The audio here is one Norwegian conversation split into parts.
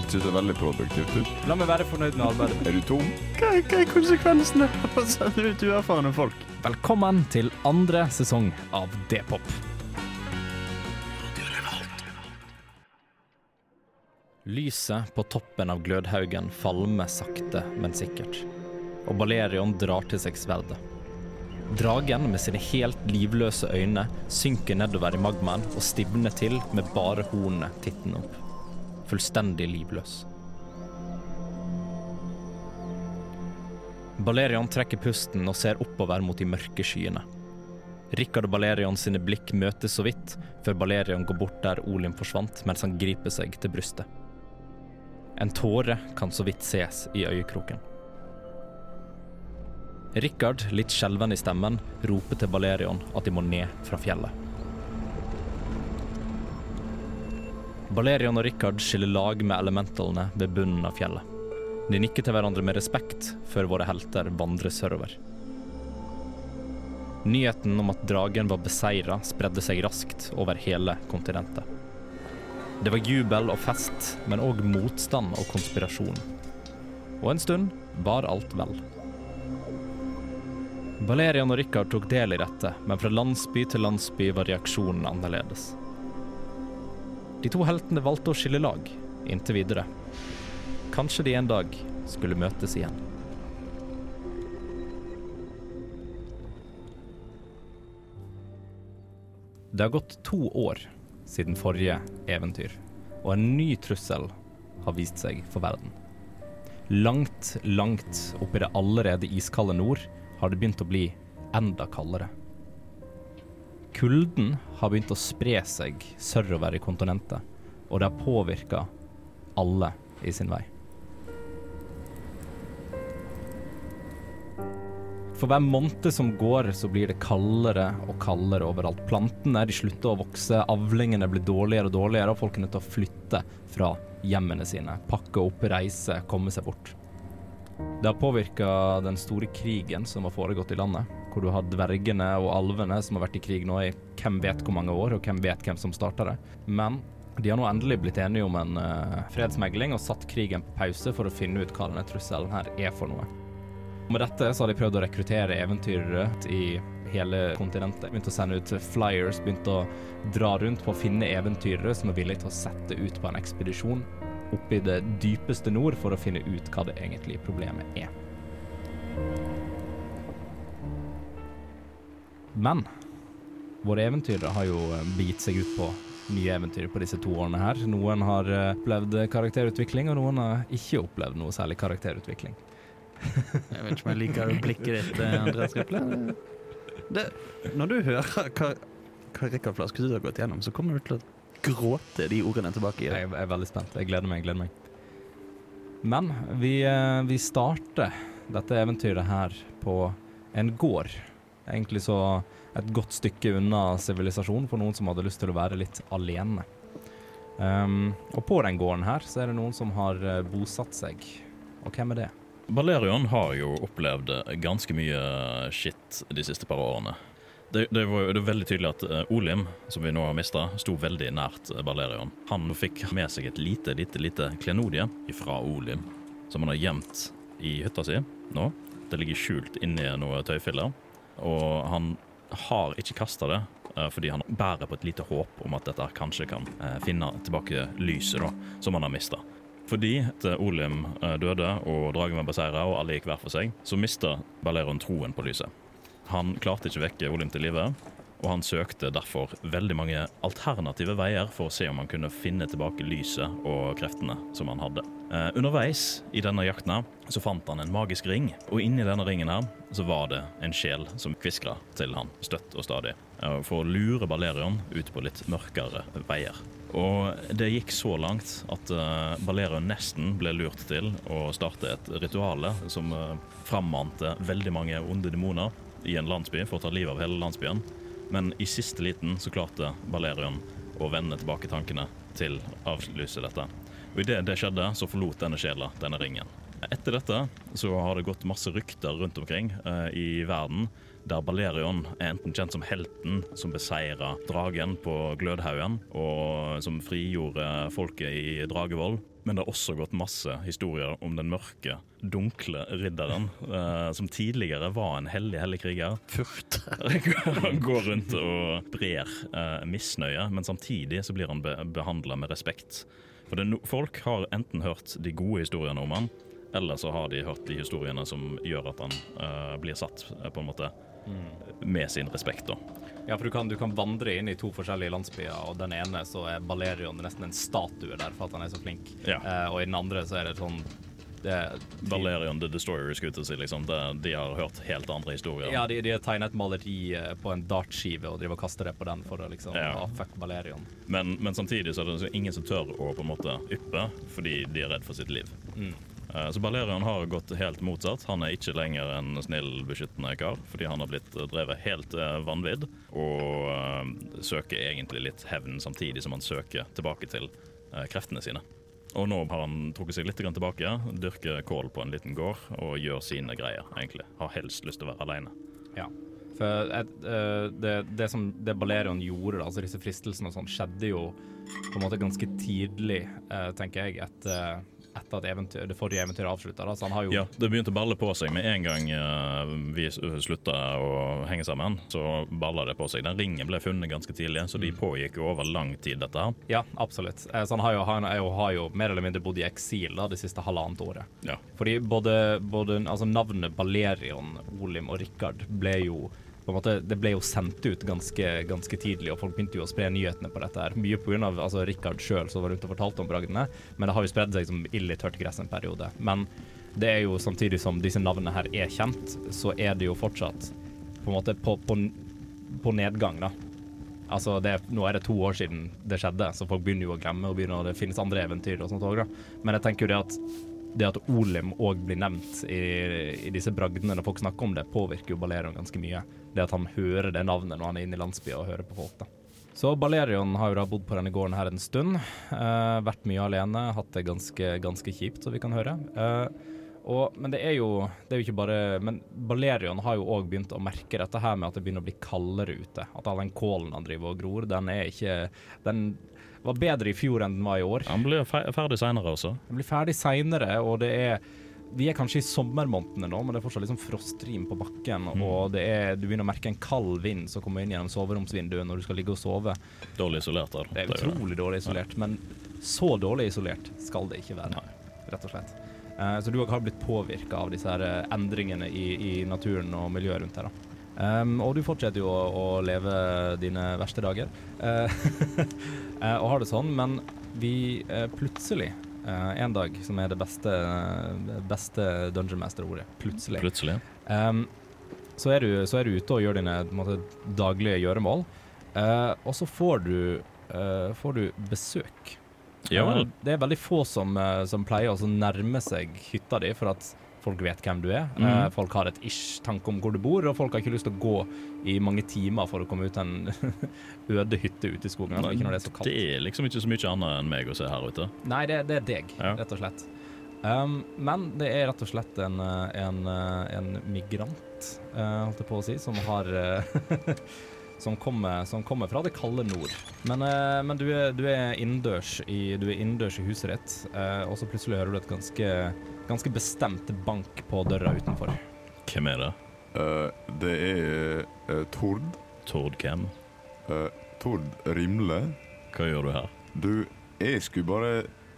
ikke så veldig produktivt ut. La meg være fornøyd med arbeidet. Er du tom? Hva, hva er konsekvensene av å sende ut uerfarne folk? Velkommen til andre sesong av D-pop. Lyset på toppen av glødhaugen falmer sakte, men sikkert. Og Balerion drar til seg sverdet. Dragen med sine helt livløse øyne synker nedover i magmaen og stivner til med bare hornene tittende opp. Fullstendig livløs. Balerian trekker pusten og ser oppover mot de mørke skyene. Rikard og Balerian sine blikk møtes så vidt, før Balerian går bort der Olim forsvant, mens han griper seg til brystet. En tåre kan så vidt ses i øyekroken. Rikard, litt skjelven i stemmen, roper til Balerion at de må ned fra fjellet. Balerion og Rikard skiller lag med elementalene ved bunnen av fjellet. De nikker til hverandre med respekt før våre helter vandrer sørover. Nyheten om at dragen var beseira, spredde seg raskt over hele kontinentet. Det var jubel og fest, men òg motstand og konspirasjon. Og en stund var alt vel. Valerian og Rikard tok del i dette, men fra landsby til landsby var reaksjonen annerledes. De to heltene valgte å skille lag, inntil videre. Kanskje de en dag skulle møtes igjen. Det har gått to år siden forrige eventyr, og en ny trussel har vist seg for verden. Langt, langt oppi det allerede iskalde nord har det begynt å bli enda kaldere. Kulden har begynt å spre seg sørover i kontinentet, og det har påvirka alle i sin vei. For hver måned som går, så blir det kaldere og kaldere overalt. Plantene de slutter å vokse, avlingene blir dårligere og dårligere, og folk er nødt til å flytte fra hjemmene sine. Pakke opp, reise, komme seg bort. Det har påvirka den store krigen som har foregått i landet, hvor du har dvergene og alvene som har vært i krig nå i hvem vet hvor mange år, og hvem vet hvem som starta det. Men de har nå endelig blitt enige om en uh, fredsmegling og satt krigen på pause for å finne ut hva denne trusselen her er for noe. Med dette så har de prøvd å rekruttere eventyrere i hele kontinentet. Begynt å sende ut flyers, begynt å dra rundt på å finne eventyrere som er villige til å sette ut på en ekspedisjon oppe i det dypeste nord for å finne ut hva det egentlige problemet er. Men våre eventyrere har jo begitt seg ut på nye eventyr på disse to årene her. Noen har opplevd karakterutvikling, og noen har ikke opplevd noe særlig karakterutvikling. Jeg vet ikke om jeg liker blikket ditt, Andreas Riple. Det, når du hører hva, hva Rikard Flaskesud har gått gjennom, så kommer du til å gråte de ordene tilbake i Jeg er veldig spent. Jeg gleder meg. jeg gleder meg. Men vi, vi starter dette eventyret her på en gård. Egentlig så et godt stykke unna sivilisasjon for noen som hadde lyst til å være litt alene. Um, og på den gården her så er det noen som har bosatt seg. Og hvem er det? Balerion har jo opplevd ganske mye skitt de siste par årene. Det, det var jo veldig tydelig at Olim, som vi nå har mista, sto veldig nært Balerion. Han fikk med seg et lite, lite, lite klenodie fra Olim, som han har gjemt i hytta si nå. Det ligger skjult inni noen tøyfiller, og han har ikke kasta det. Uh, fordi han bærer på et lite håp om at dette kanskje kan uh, finne tilbake lyset da, som han har mista. Fordi Olim døde og dragen var beseira og alle gikk hver for seg, så mista Balleron troen på lyset. Han klarte ikke å vekke Olim til live, og han søkte derfor veldig mange alternative veier for å se om han kunne finne tilbake lyset og kreftene som han hadde. Eh, underveis i denne jakten så fant han en magisk ring, og inni denne ringen her så var det en sjel som kviskra til han støtt og stadig, eh, for å lure Balerion ut på litt mørkere veier. Og det gikk så langt at eh, Balerion nesten ble lurt til å starte et rituale som uh, frammante veldig mange onde demoner. i en landsby for å ta livet av hele landsbyen. Men i siste liten så klarte Valerion å vende tilbake tankene til å avlyse dette. Og idet det skjedde, så forlot denne sjela denne ringen. Etter dette så har det gått masse rykter rundt omkring eh, i verden der Balerion er enten kjent som helten som beseira dragen på Glødhaugen, og som frigjorde folket i Dragevoll. Men det har også gått masse historier om den mørke, dunkle ridderen, eh, som tidligere var en hellig, hellig kriger. Furt. Han går rundt og brer eh, misnøye, men samtidig så blir han be behandla med respekt. For det, no folk har enten hørt de gode historiene om han, eller så har de hørt de historiene som gjør at han eh, blir satt eh, på en måte med sin respekt. da. Ja, for du kan, du kan vandre inn i to forskjellige landsbyer, og den ene så er Balerion nesten en statue der for at han er så flink. Ja. Eh, og i den andre så er det sånn det, Valerian the Destroyer skulle jeg til å si, liksom. Det, de har hørt helt andre historier. Ja, de, de har tegnet et maleri eh, på en dartskive og driver og kaster det på den for å liksom Ja. ah, fuck Valerian. Men, men samtidig så er det ingen som tør å på en måte yppe, fordi de er redd for sitt liv. Mm. Eh, Så Balerion har gått helt motsatt. Han er ikke lenger en snill, beskyttende kar, fordi han har blitt drevet helt eh, vanvidd, og eh, søker egentlig litt hevn samtidig som han søker tilbake til kreftene sine. Og nå har han trukket seg litt tilbake, dyrker kål på en liten gård og gjør sine greier, egentlig. Har helst lyst til å være alene. Ja. For et, det, det som det Balerion gjorde, altså disse fristelsene og sånn, skjedde jo på en måte ganske tidlig, tenker jeg, etter, etter at eventyr, det forrige eventyret avslutta. Så han har jo Ja, det begynte å balle på seg med en gang eh, vi s- slutta å henge sammen. Så balla det på seg. Den ringen ble funnet ganske tidlig, så de pågikk jo over lang tid, dette her. Ja, absolutt. Eh, Så han har jo, han er jo, har jo mer eller mindre bodd i eksil da, det siste halvannet året. Ja. Fordi både, både altså navnet Balerion, Olim og Rikard ble jo på en måte, det ble jo sendt ut ganske, ganske tidlig, og folk begynte jo å spre nyhetene på dette. her. Mye pga. Altså, Rikard sjøl som var rundt og fortalte om bragdene, men det har jo spredd seg som ild i tørt gress en periode. Men det er jo samtidig som disse navnene her er kjent, så er det jo fortsatt på en måte på, på, på nedgang, da. Altså, det, nå er det to år siden det skjedde, så folk begynner jo å glemme, og begynner, det finnes andre eventyr og sånt òg. Men jeg tenker jo det at det at Olim òg blir nevnt i, i disse bragdene når folk snakker om det, påvirker jo Balerion ganske mye. Det at han hører det navnet når han er inne i landsbyen og hører på folk, da. Så Balerion har jo da bodd på denne gården her en stund. Uh, vært mye alene, hatt det ganske, ganske kjipt, så vi kan høre. Uh, og, men det er, jo, det er jo ikke bare Men Balerion har jo òg begynt å merke dette her med at det begynner å bli kaldere ute. At all den kålen han driver og gror, den er ikke Den var bedre i fjor enn den var i år. Han blir fe ferdig seinere også. Den blir ferdig seinere, og det er Vi er kanskje i sommermånedene nå, men det er fortsatt liksom frostrim på bakken. Og det er, du begynner å merke en kald vind som kommer inn gjennom soveromsvinduet når du skal ligge og sove. Dårlig isolert. der. Det er utrolig dårlig isolert, men så dårlig isolert skal det ikke være, rett og slett. Eh, så du har blitt påvirka av disse her eh, endringene i, i naturen og miljøet rundt her. da. Um, og du fortsetter jo å, å leve dine verste dager, uh, og har det sånn, men vi uh, plutselig en dag, som er det beste, beste Dungeon Master-ordet, plutselig, Plutselig. Um, så, er du, så er du ute og gjør dine måte, daglige gjøremål, uh, og så får du, uh, får du besøk. Ja. Eh, det er veldig få som, eh, som pleier å nærme seg hytta di, for at folk vet hvem du er. Mm. Folk har et ish tanke om hvor du bor, og folk har ikke lyst til å gå i mange timer for å komme ut en øde hytte ute i skogen. Nei, Ikke når det er så kaldt. Det er liksom ikke så mye annet enn meg å se her ute. Nei, det, det er deg, Ja. rett og slett. Um, men det er rett og slett en, eh, en, eh, en migrant, uh, holdt jeg på å si, som har som, kommer, som kommer fra det kalde nord. Men, uh, men du, er, du er innendørs i, du i huset ditt, uh, og så plutselig hører du et ganske, ganske bestemt bank på døra utenfor. Hvem er det? Uh, det er uh, Tord. Tord hvem? Uh, Tord Rimle. Hva gjør du her? Du, jeg skulle bare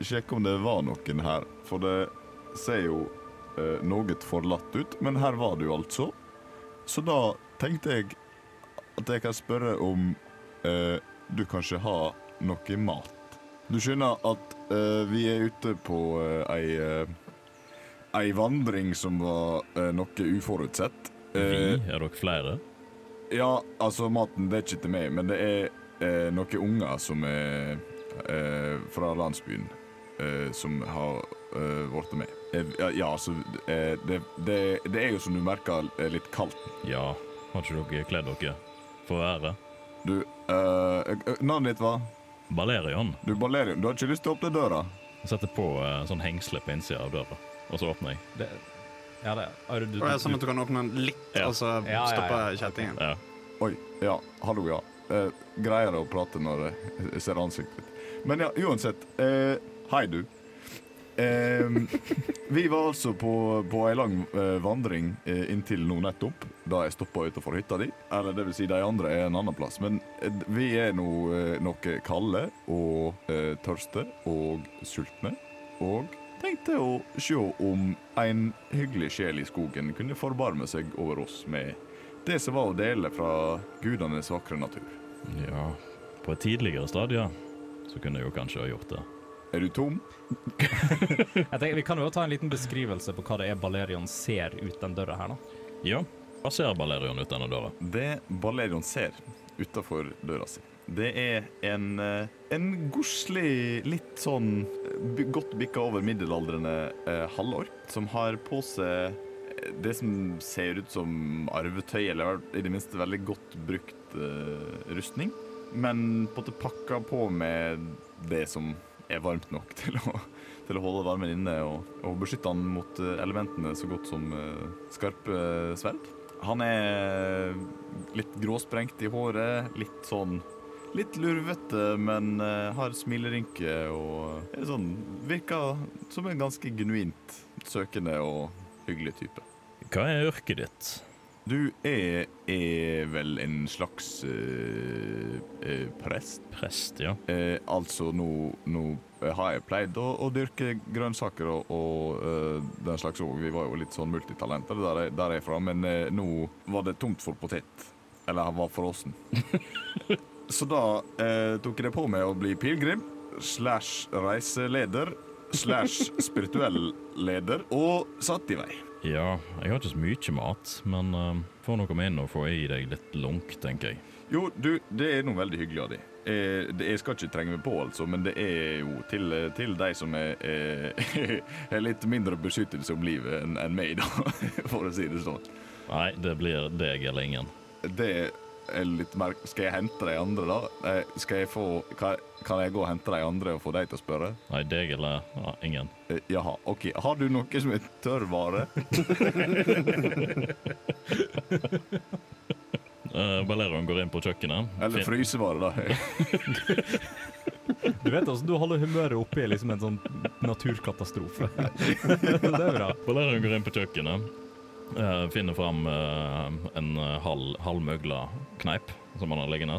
sjekke om det var noen her, for det ser jo uh, noe forlatt ut. Men her var du altså. Så da tenkte jeg at jeg kan spørre om eh, du kanskje har noe mat. Du skjønner at vi er ute på ei, ei vandring som var eh, noe uforutsett. Vi? Eh, Er dere flere? ja, altså maten det er ikke til meg, men det er eh, noen unger som er eh, fra landsbyen eh, som har blitt med. Eh, ja, ja, altså det, det, det er jo som du merker litt kaldt. Ja. Har ikke dere kledd dere for været? Du, navnet ditt var? Balerion Du, Balerion, du har ikke lyst til å åpne døra? Jeg setter på sånn hengsle på innsida av døra, og så åpner jeg. Det, ja, det er du, det er sånn at du kan åpne den litt, Ja. og så Ja, ja, stoppe ja. kjettingen. Ja. Oi, ja, hallo, ja. Eh, greier å prate når jeg ser ansiktet ditt. Men ja, uansett. Eh, hei, du. Eh, vi var altså på, på ei lang eh, vandring eh, inntil nå nettopp, da jeg stoppa utenfor hytta di. Eller det vil si, de andre er en annen plass. Men eh, vi er nå eh, noe kalde og eh, tørste og sultne. Og tenkte å se om en hyggelig sjel i skogen kunne forbarme seg over oss med det som var å dele fra gudenes vakre natur. ja. På et tidligere stadium så kunne jeg jo kanskje ha gjort det. Er du tom? Jeg tenker, vi kan jo ta en liten beskrivelse på hva det er Balerion ser ut den døra her, da. Ja. Hva ser Balerion ut denne døra? Det Balerion ser utafor døra si, det er en, eh, en godslig, litt sånn eh, godt bikka over middelaldrende eh, halvork, som har på seg eh, det som ser ut som arvetøy, eller i det minste veldig godt brukt eh, rustning. Men på en måte pakka på med det som er varmt nok til å, til å holde varmen inne og, og beskytte han mot elementene så godt som eh, skarpe sverd. Han er litt gråsprengt i håret, litt sånn Litt lurvete, men eh, har smilerynke og er sånn Virker som en ganske genuint søkende og hyggelig type. Hva er yrket ditt? Du er, er vel en slags eh, eh, prest? Prest, ja. Eh, altså, nå, nå har jeg pleid å, å dyrke grønnsaker og, og eh, den slags òg. Vi var jo litt sånn multitalenter der, jeg- der jeg er fra, men eh, nå var det tomt for potet. Eller han var frossen. Så da eh, tok jeg det på meg å bli pilegrim slash reiseleder slash spirituell leder og satt i vei. Ja, jeg har ikke så mye mat, men uh, får noe med inn og få i deg litt lunk, tenker jeg. Jo, du, det er noe veldig hyggelig av deg. Eh, jeg skal ikke trenge meg på, altså, men det er jo til, til de som er, er, er litt mindre beskyttelse om livet enn enn meg, da, for å si det sånn. Nei, det blir deg eller ingen. Det litt mer Skal jeg hente de andre, da? Eh, skal jeg få kan, jeg gå og hente de andre og få deg til å spørre? Nei, deg eller ja, ingen. Eh, jaha, OK. Har du noe som er tørrvare? Uh, Balerion går inn på kjøkkenet. Eller fin- frysevare, da? Du vet altså, du holder humøret oppe i liksom en sånn naturkatastrofe. det er bra. Balerion går inn på kjøkkenet, eh, finner fram uh, en eh, halv, halvmøgla kneip som han har liggende.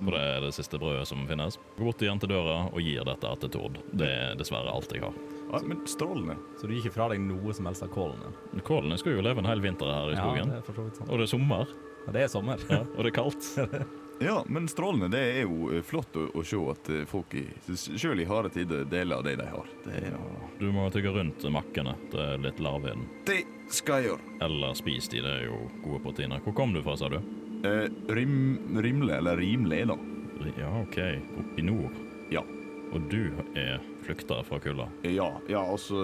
For det er det siste brødet som finnes. Går bort igjen til døra og gir dette til Tord. Det er dessverre alt jeg har. Ja, men strålende. Så du gir ikke fra deg noe som helst av kålen din? Kålene skal jo leve en hel vinter her i Ja, skogen. det er for så vidt sant. Og det er sommer, Ja, det er sommer. ja, og det er kaldt. Ja, men strålende. Det er jo eh, flott å, å se at eh, folk i, selv i harde tider deler av det de har. Det, er, Du må tygge rundt makkene. Det er litt larv i den. det skal jeg gjøre. Eller spis de, det er jo gode proteiner. Hvor kom du fra, sa du? Eh, rim, rimle, eller rimle, da. Ja, OK. Oppi nord. Ja. Og du er flykta fra kulda. Ja, ja altså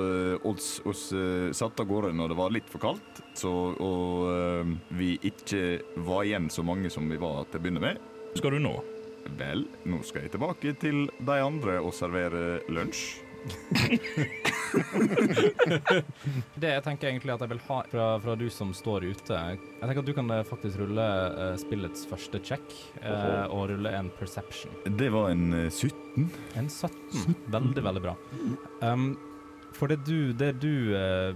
oss, oss satte satt av gårde når det var litt for kaldt, så, og eh, vi ikke var igjen så mange som vi var til å begynne med. Hvor skal du nå? Vel, nå skal jeg tilbake til de andre og servere lunsj. Det jeg tenker egentlig at jeg vil ha fra, fra du som står ute Jeg tenker at du kan eh, faktisk rulle uh, spillets første check, uh, og rulle en perception. Det var en uh, 17. En 17. Veldig, veldig bra. Um, for det du, det du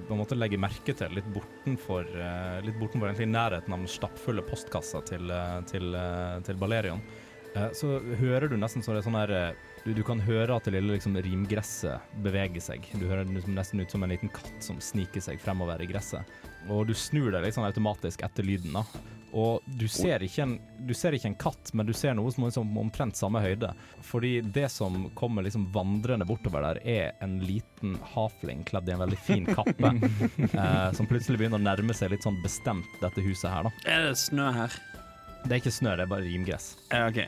på en måte legger merke til litt bortenfor, litt bortenfor egentlig nærheten av den stappfulle postkassa til, til, til Balerion, så hører du nesten så det er sånn her du, du kan høre at det lille liksom, rimgresset beveger seg. Du hører det liksom nesten ut som en liten katt som sniker seg fremover i gresset. Og du snur deg litt sånn automatisk etter lyden. da. Og du ser, ikke en, du ser ikke en katt, men du ser noe som er liksom omtrent samme høyde. Fordi det som kommer liksom vandrende bortover der, er en liten hafling kledd i en veldig fin kappe. eh, som plutselig begynner å nærme seg litt sånn bestemt dette huset her, da. Er det snø her? Det er ikke snø, det er bare rimgress. Eh, OK.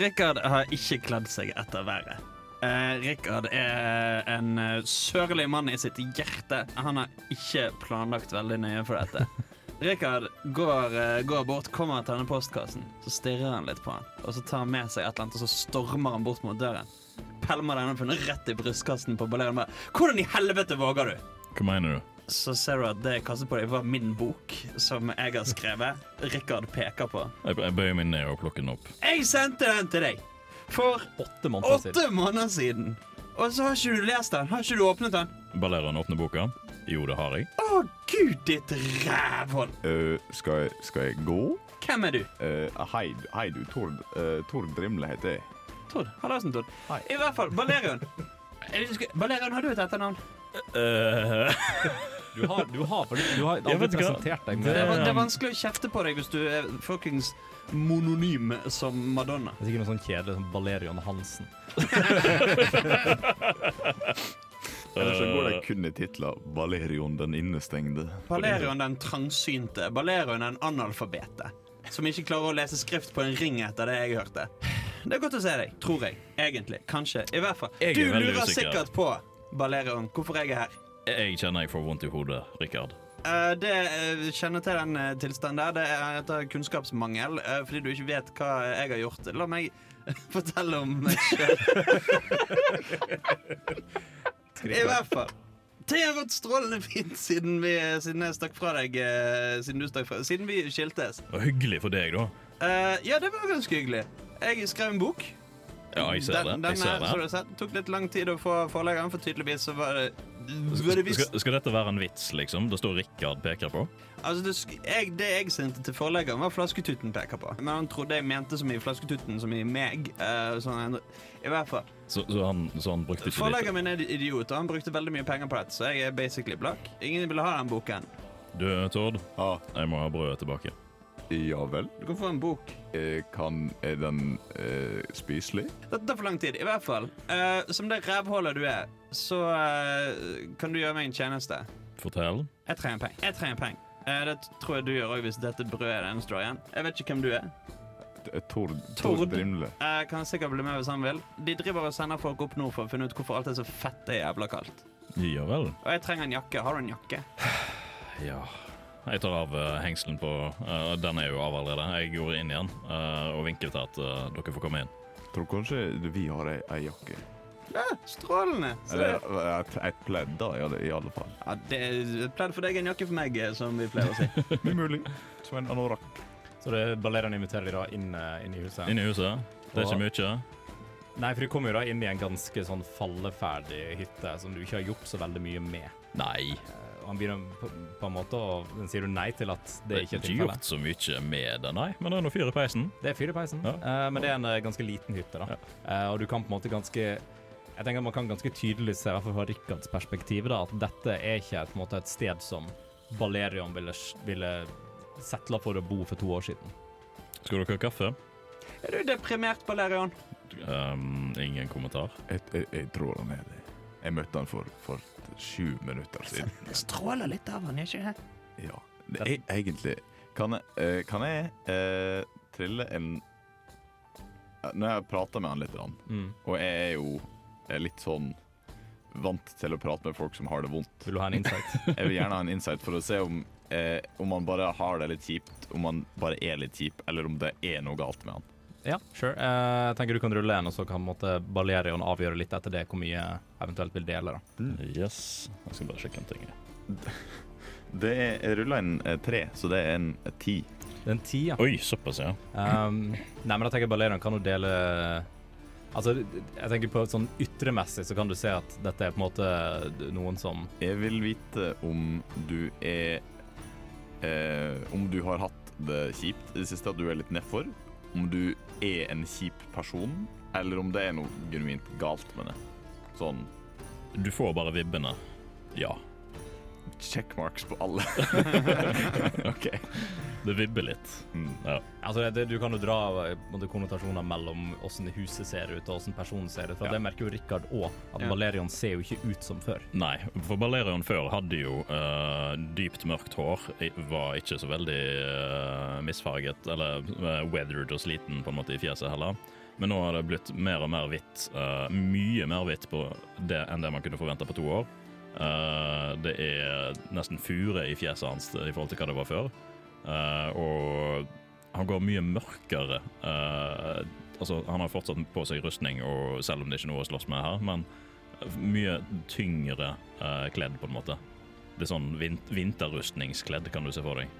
Rikard har ikke kledd seg etter været. Eh, Rikard er en eh, sørlig mann i sitt hjerte. Han har ikke planlagt veldig nøye for dette. Rikard går, eh, går bort, kommer til denne postkassen. Så stirrer han litt på han, og så tar han med seg et eller annet, og så stormer han bort mot døren. Pelmer denne funnet rett i brystkassen på bare, Hvordan i helvete våger du? Hva mener du? Så ser du at det jeg kastet på deg, var min bok, som jeg har skrevet. Rikard peker på. Jeg, jeg bøyer meg ned og plukker den opp. Jeg sendte den til deg for Åtte måneder siden. åtte måneder siden. Og så har ikke du lest den. Har ikke du åpnet den? Balerion åpner boka. Jo, det har jeg. Å, gud, ditt rævhold! Uh, skal, jeg, skal jeg gå? Hvem er du? Uh, hei, hei du, Tord. Uh, Tord Drimle heter jeg. Tord. Hallaisen, Tord. Hei. I hvert fall, Balerion. Balerion, har du et etternavn? Du har, du har, for du, du har aldri presentert deg Det med det. det er vanskelig å kjefte på deg hvis du er fuckings mononym som Madonna. Det er sikkert noe sånn kjedelig som Balerion Hansen. Ellers så går det kun i titler 'Valerion den innestengde'. Balerion den trangsynte. Balerion den analfabete. Som ikke klarer å lese skrift på en ring etter det jeg hørte. Det er godt å se deg, tror jeg. Egentlig. Kanskje. I hvert fall. Du lurer sikkert på, Balerion, hvorfor jeg er her. Jeg kjenner jeg får vondt i hodet, Rikard. Uh, det uh, kjenner til den uh, tilstanden der. Det er etter kunnskapsmangel, eh, fordi du ikke vet hva jeg har gjort. La meg fortelle om meg sjøl. I hvert fall. Det har gått strålende fint siden, vi, siden jeg stakk fra deg. eh, Siden du stakk fra Siden vi skiltes. Og hyggelig for deg, da. Eh, ja, det var ganske hyggelig. Jeg skrev en bok. Ja, jeg ser. Den, det. Jeg ser er, så det. sett, tok litt lang tid å få forleggeren, for tydeligvis så var det, var det Skal, skal dette være en vits, liksom? Det står Rikard peker på? Altså, det, jeg, det jeg sendte til forleggeren, var Flasketutten peker på. Men han trodde jeg mente som i Flasketutten, som i meg. Uh, sånn, I hvert fall. Så, så, han, så han brukte ikke Forleggeren min er idiot, og han brukte veldig mye penger på dette, så jeg er basically blakk. Ingen ville ha den boken. Du, Tord, Ja. jeg må ha brødet tilbake. Ja vel. Du kan få en bok. Eh, kan, er den eh, spiselig? Dette tar for lang tid. I hvert fall. eh, som det rævhullet du er, så eh, kan du gjøre meg en tjeneste. Fortell. Jeg trenger penger. Jeg trenger penger. Eh, det tror jeg du gjør òg hvis dette brødet er det eneste du har igjen. Jeg vet ikke hvem du er. Tord, Tord. Brimle. Jeg kan sikkert bli med hvis han vil. De driver og sender folk opp nord for å finne ut hvorfor alt er så fett det er jævla kaldt. Ja vel. Og jeg trenger en jakke. Har du en jakke? Ja. Jeg tar av eh, hengselen på uh, Den er jo av allerede. Jeg går inn igjen uh, og vinker til at uh, dere får komme inn. Tror kanskje vi har ei, ei jakke. Ja, strålende. Eller et, et pledd, da, i alle fall. ja, det er et pledd for deg, en jakke for meg, som vi pleier å si. Umulig. Som en anorakk. Så det er ballerene inviterer de da inn, inn i huset. Inn i huset. Det er ikke mye. Nei, for de kommer jo da inn i en ganske sånn falleferdig hytte som du ikke har gjort så veldig mye med. Nei. Han begynner på, på en måte å Den sier du nei til at det Det er tilfellet. Det er ikke gjort så mye med det, nei. Men det er noe fyr i peisen. Det er fyr i peisen, Ja. uh, men det er en eh, ganske liten hytte. da. Eh, og du kan på en måte ganske Jeg tenker Man kan ganske tydelig se, i hvert fall fra Rikards perspektiv, da, at dette er ikke et, på en måte, et sted som Balerion ville, ville settla for å bo for to år siden. Skal dere ha kaffe? Er du deprimert, Balerion? Um, ingen kommentar. Jeg, jeg, jeg tror han er det. Jeg møtte han for, for sju minutter siden. Det stråler litt av han, ikke det? Ja, det er egentlig Kan jeg, eh, kan jeg eh, trille en Når jeg prater med han litt, Mm. og jeg er jo eh, litt sånn vant til å prate med folk som har det vondt. Vil du ha en insight? Jeg vil gjerne ha en insight for å se om eh, om han bare har det litt kjipt, om han bare er litt kjip, eller om det er noe galt med han. Ja, sure. Eh, jeg tenker du kan rulle en, og så kan på en Balerion avgjøre litt etter det hvor mye eventuelt vil dele. da. Yes. Jeg skal bare sjekke en ting. Det er, jeg rulla en eh, tre, så det er en eh, ti. Det er en ti, ja. Oi, såpass, ja. Um, nei, men da tenker jeg Balerion kan jo dele Altså, jeg tenker på sånn ytremessig så kan du se at dette er på en måte noen som Jeg vil vite om du er eh, Om du har hatt det kjipt i det siste, at du er litt nedfor. Om du er en kjip person, eller om det er noe genuint galt med det. Sånn Du får bare vibbene. Ja. checkmarks på alle. OK. Det vibber litt. Mm. Ja. Altså, det, du kan jo dra måte, konnotasjoner mellom åssen huset ser ut og åssen personen ser ut. For Ja. Det merker jo Richard òg, at Ja. Balerion ser jo ikke ut som før. Nei, for Balerion før hadde jo uh, dypt mørkt hår. Var ikke så veldig uh, misfarget, eller uh, weathered og sliten på en måte i fjeset heller. Men nå har det blitt mer og mer hvitt. Uh, mye mer hvitt på det enn det man kunne forvente på to år. Uh, det er nesten fure i fjeset hans i forhold til hva det var før. Eh, og han går mye mørkere. eh, altså, han har fortsatt på seg rustning, og selv om det ikke er noe å slåss med her, men mye tyngre eh, kledd, på en måte. Det er sånn vin vinterrustningskledd, kan du se for deg.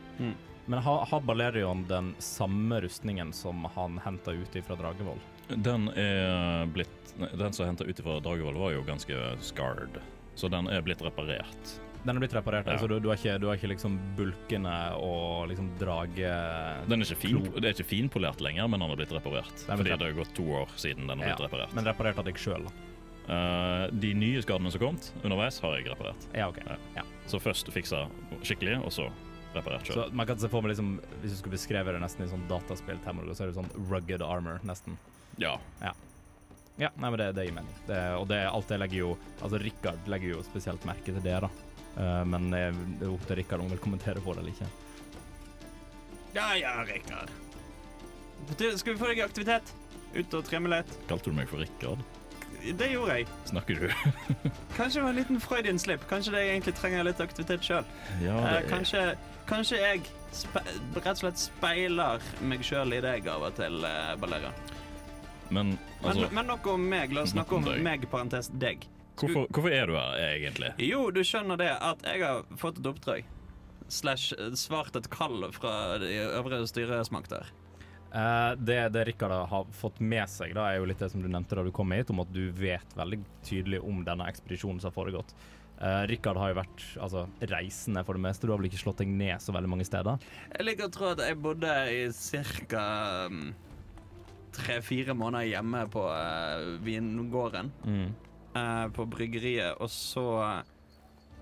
Men har, har Balerion den samme rustningen som han henta ut fra Dragevoll? Den er blitt Den som er henta ut fra Dragevoll, var jo ganske scarred, så den er blitt reparert. Den er blitt reparert, Ja. altså du, du, har ikke, du har ikke liksom bulkene og liksom drage... Den er ikke fin, det er ikke finpolert lenger, men den har blitt reparert. Den Fordi det- har gått to år siden den har Ja, blitt reparert. Men reparert av deg sjøl, da. Uh, de nye skadene som har kommet underveis, har jeg reparert. Ja, OK. Ja. Ja. Så først fiksa skikkelig, og så reparert sjøl. Man kan se for meg liksom Hvis du skulle beskrevet det nesten i sånn dataspilltermer, så er det sånn rugged armor, nesten. Ja. Ja, nei, men det, det gir mening. Det, og det, alt det legger jo Altså, Rikard legger jo spesielt merke til det, da. Eh, men det er det er opp til Rikard om han vil kommentere på det eller ikke. Ja ja, Rikard. Skal vi få deg i aktivitet? Ut og tremme litt? Kalte du meg for Rikard? Det gjorde jeg. Snakker du? Kanskje det var en liten Freudian-slipp. Kanskje det egentlig trenger litt aktivitet sjøl. Ja, Eh, er kanskje, kanskje jeg spe rett og slett speiler meg sjøl i deg av og til, uh, Balera. Men altså, men, men nok om meg. La oss snakke om om meg, parentes deg. Hvorfor, hvorfor er du her egentlig? Jo, du skjønner det at jeg har fått et oppdrag. Slash eh, svart et kall fra de øvre styresmakter. Uh, det, det Rikard har fått med seg, da, er jo litt det som du nevnte da du kom hit, om at du vet veldig tydelig om denne ekspedisjonen som har foregått. Uh, Rikard har jo vært altså, reisende for det meste. Du har vel ikke slått deg ned så veldig mange steder? Jeg liker å tro at jeg bodde i ca. tre-fire måneder hjemme på uh, vingården. Eh, på bryggeriet, og så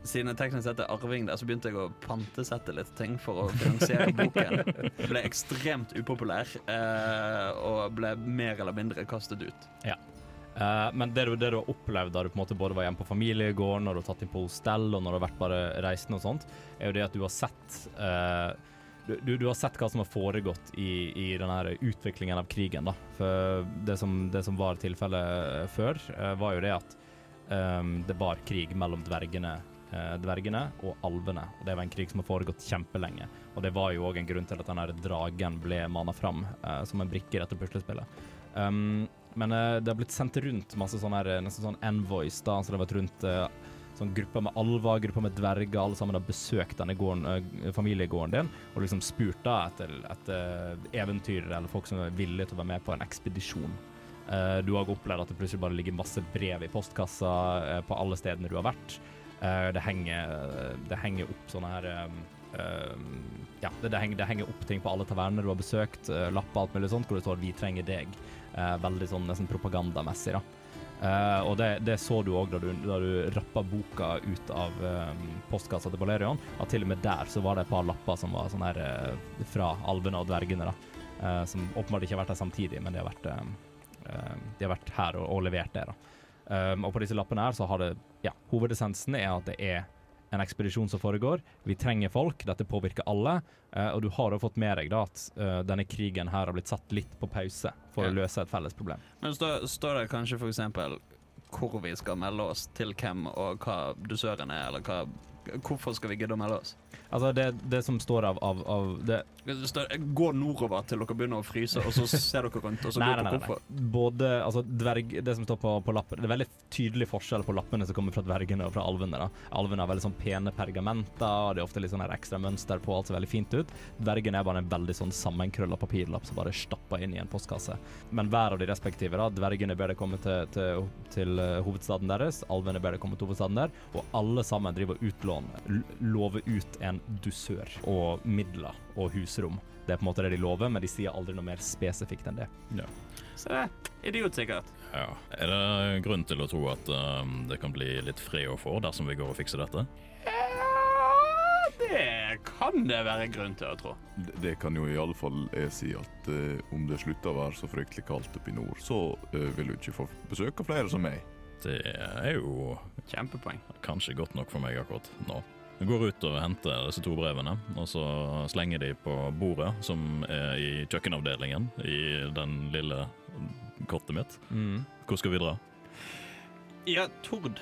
siden jeg teknisk sett er arving der, så begynte jeg å pantesette litt ting for å finansiere boken. Ble ekstremt upopulær eh, og ble mer eller mindre kastet ut. Eh, men det du, det du har opplevd da du på en måte både var hjemme på familiegården, når du har tatt inn på hostell og når du har vært bare reisende og sånt, er jo det at du har sett eh, du, du, du har sett hva som har foregått i, i denne utviklingen av krigen. da. For det som, det som var tilfellet før, eh, var jo det at eh, det var krig mellom dvergene, eh, dvergene og alvene. Og Det var en krig som har foregått kjempelenge. Og det var jo òg en grunn til at den dragen ble mana fram eh, som en brikke i dette puslespillet. Um, men eh, det har blitt sendt rundt masse sånne her, nesten sånn envoys, da, så det har vært rundt eh, sånn grupper med alver, grupper med dverger, alle sammen har besøkt denne gården, eh, familiegården din, og liksom spurt da etter, etter eventyr eller folk som er villige til å være med på en ekspedisjon. Eh, du har opplevd at det plutselig bare ligger masse brev i postkassa eh, på alle stedene du har vært. Eh, det, henger, det henger opp sånne her eh, eh, ja, det, det, henger, det henger opp ting på alle taverner du har besøkt, lapper alt mulig sånt, hvor det står 'Vi trenger deg'. Veldig sånn nesten propagandamessig, da. Uh, og det, det så du òg da du, da du rappa boka ut av um, postkassa til Balerion, at til og med der så var det et par lapper som var sånn her uh, fra alvene og dvergene, da. Uh, som åpenbart ikke har vært der samtidig, men de har vært, de har vært her og, og levert det, da. Um, og på disse lappene her så har det Ja, hovedessensen er at det er en ekspedisjon som foregår. Vi trenger folk, dette påvirker alle. Uh, og du har jo fått med deg da at uh, denne krigen her har blitt satt litt på pause for Ja. å løse et felles problem. Men står, står det kanskje eksempel hvor vi skal melde oss, til hvem, og hva dusøren er, eller hva Hvorfor skal vi gidde å melde oss? Altså, det, det som står av, av, av det, gå nordover til dere begynner å fryse, og så ser dere rundt, og så Nei, går nei, nei, nei. Både altså, dverg, Det som står på, på lappen Det er veldig tydelig forskjell på lappene som kommer fra dvergene og fra alvene. da. Alvene har veldig sånn pene pergamenter, det er ofte litt sånn her ekstra mønster på, alt ser veldig fint ut. Dvergene er bare en veldig sånn sammenkrølla papirlapp som bare stapper inn i en postkasse. Men hver av de respektive, da. Dvergene ber det komme til, til, til eh, hovedstaden deres, alvene ber det komme til hovedstaden der, og alle sammen driver utlån, lover ut en dusør og midler og husrom. Det er på en måte det de lover, men de sier aldri noe mer spesifikt enn det. Så det er idiotsikkert. Ja. Er det grunn til å tro at um, det kan bli litt fred å få dersom vi går og fikser dette? Det kan det være grunn til å tro. Det, det kan jo i alle fall jeg si at uh, om det slutter å være så fryktelig kaldt oppe i nord, så uh, vil du ikke få besøk av flere som meg. Det er jo Kjempepoeng. kanskje godt nok for meg akkurat nå. Jeg går ut og henter disse to brevene, og så slenger de på bordet, som er i kjøkkenavdelingen i den lille kortet mitt. Hvor skal vi dra? Ja, Tord.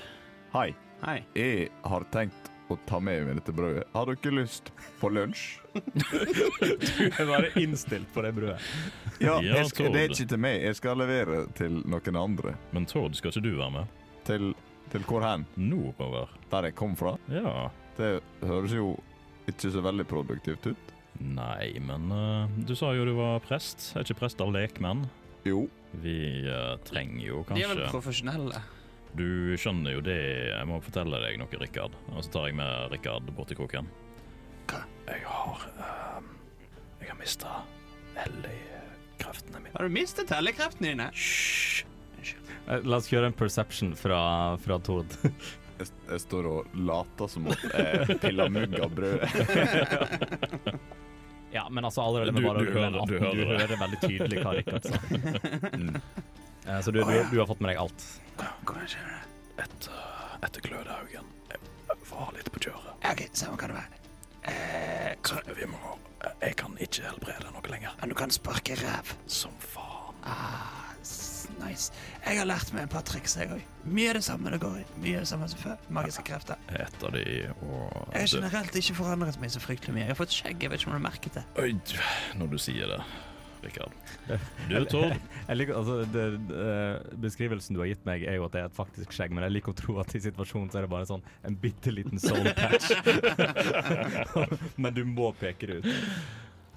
Hei. Hei. Jeg har tenkt å ta med meg dette brødet. Har dere lyst på lunsj? Du er bare innstilt på det brødet. Ja, Ja, jeg skal, det er ikke til meg. Jeg skal levere til noen andre. Men Tord, skal ikke du være med? Til, til hvor hen? Nordover? Der jeg kom fra. Ja. Det høres jo ikke så veldig produktivt ut. Nei, men uh, du sa jo du var prest. Er ikke prester lekmenn? Jo. Vi uh, trenger jo kanskje De er vel profesjonelle. Du skjønner jo det Jeg må fortelle deg noe, Rikard. Og så tar jeg med Rikard bort til koken. Hva? Jeg har uh, Jeg har mista helligkreftene mine. Har du mistet tellekreftene dine? Hysj! La oss gjøre en perception fra, fra Tord. Jeg, jeg står og later som at jeg piller mugg av brødet. Ja, men altså allerede med bare du, du hører, du, hører- du hører veldig tydelig hva Rikard sa. Mm. Eh, Så du, du, du har fått med deg alt. Hvordan skjer det? Etter, etter Glødehaugen. Jeg var litt på kjøret. Ja, OK, samme hva det var. Eh, Så vi må Jeg kan ikke helbrede noe lenger. Men du kan sparke ræv. Som faen. Ah, nice. Jeg har lært meg et par triks, jeg òg. Mye det samme det går i. Mye det samme som før. Magiske krefter. Etter de og Jeg har generelt ikke forandret meg så fryktelig mye. Jeg har fått skjegg, jeg vet ikke om du har merket det. Oi, når du sier det, Rikard. Du, Tord. Jeg liker, altså, det, det, beskrivelsen du har gitt meg, er jo at det er et faktisk skjegg, men jeg liker å tro at i situasjonen så er det bare sånn en bitte liten soul patch. men du må peke det ut.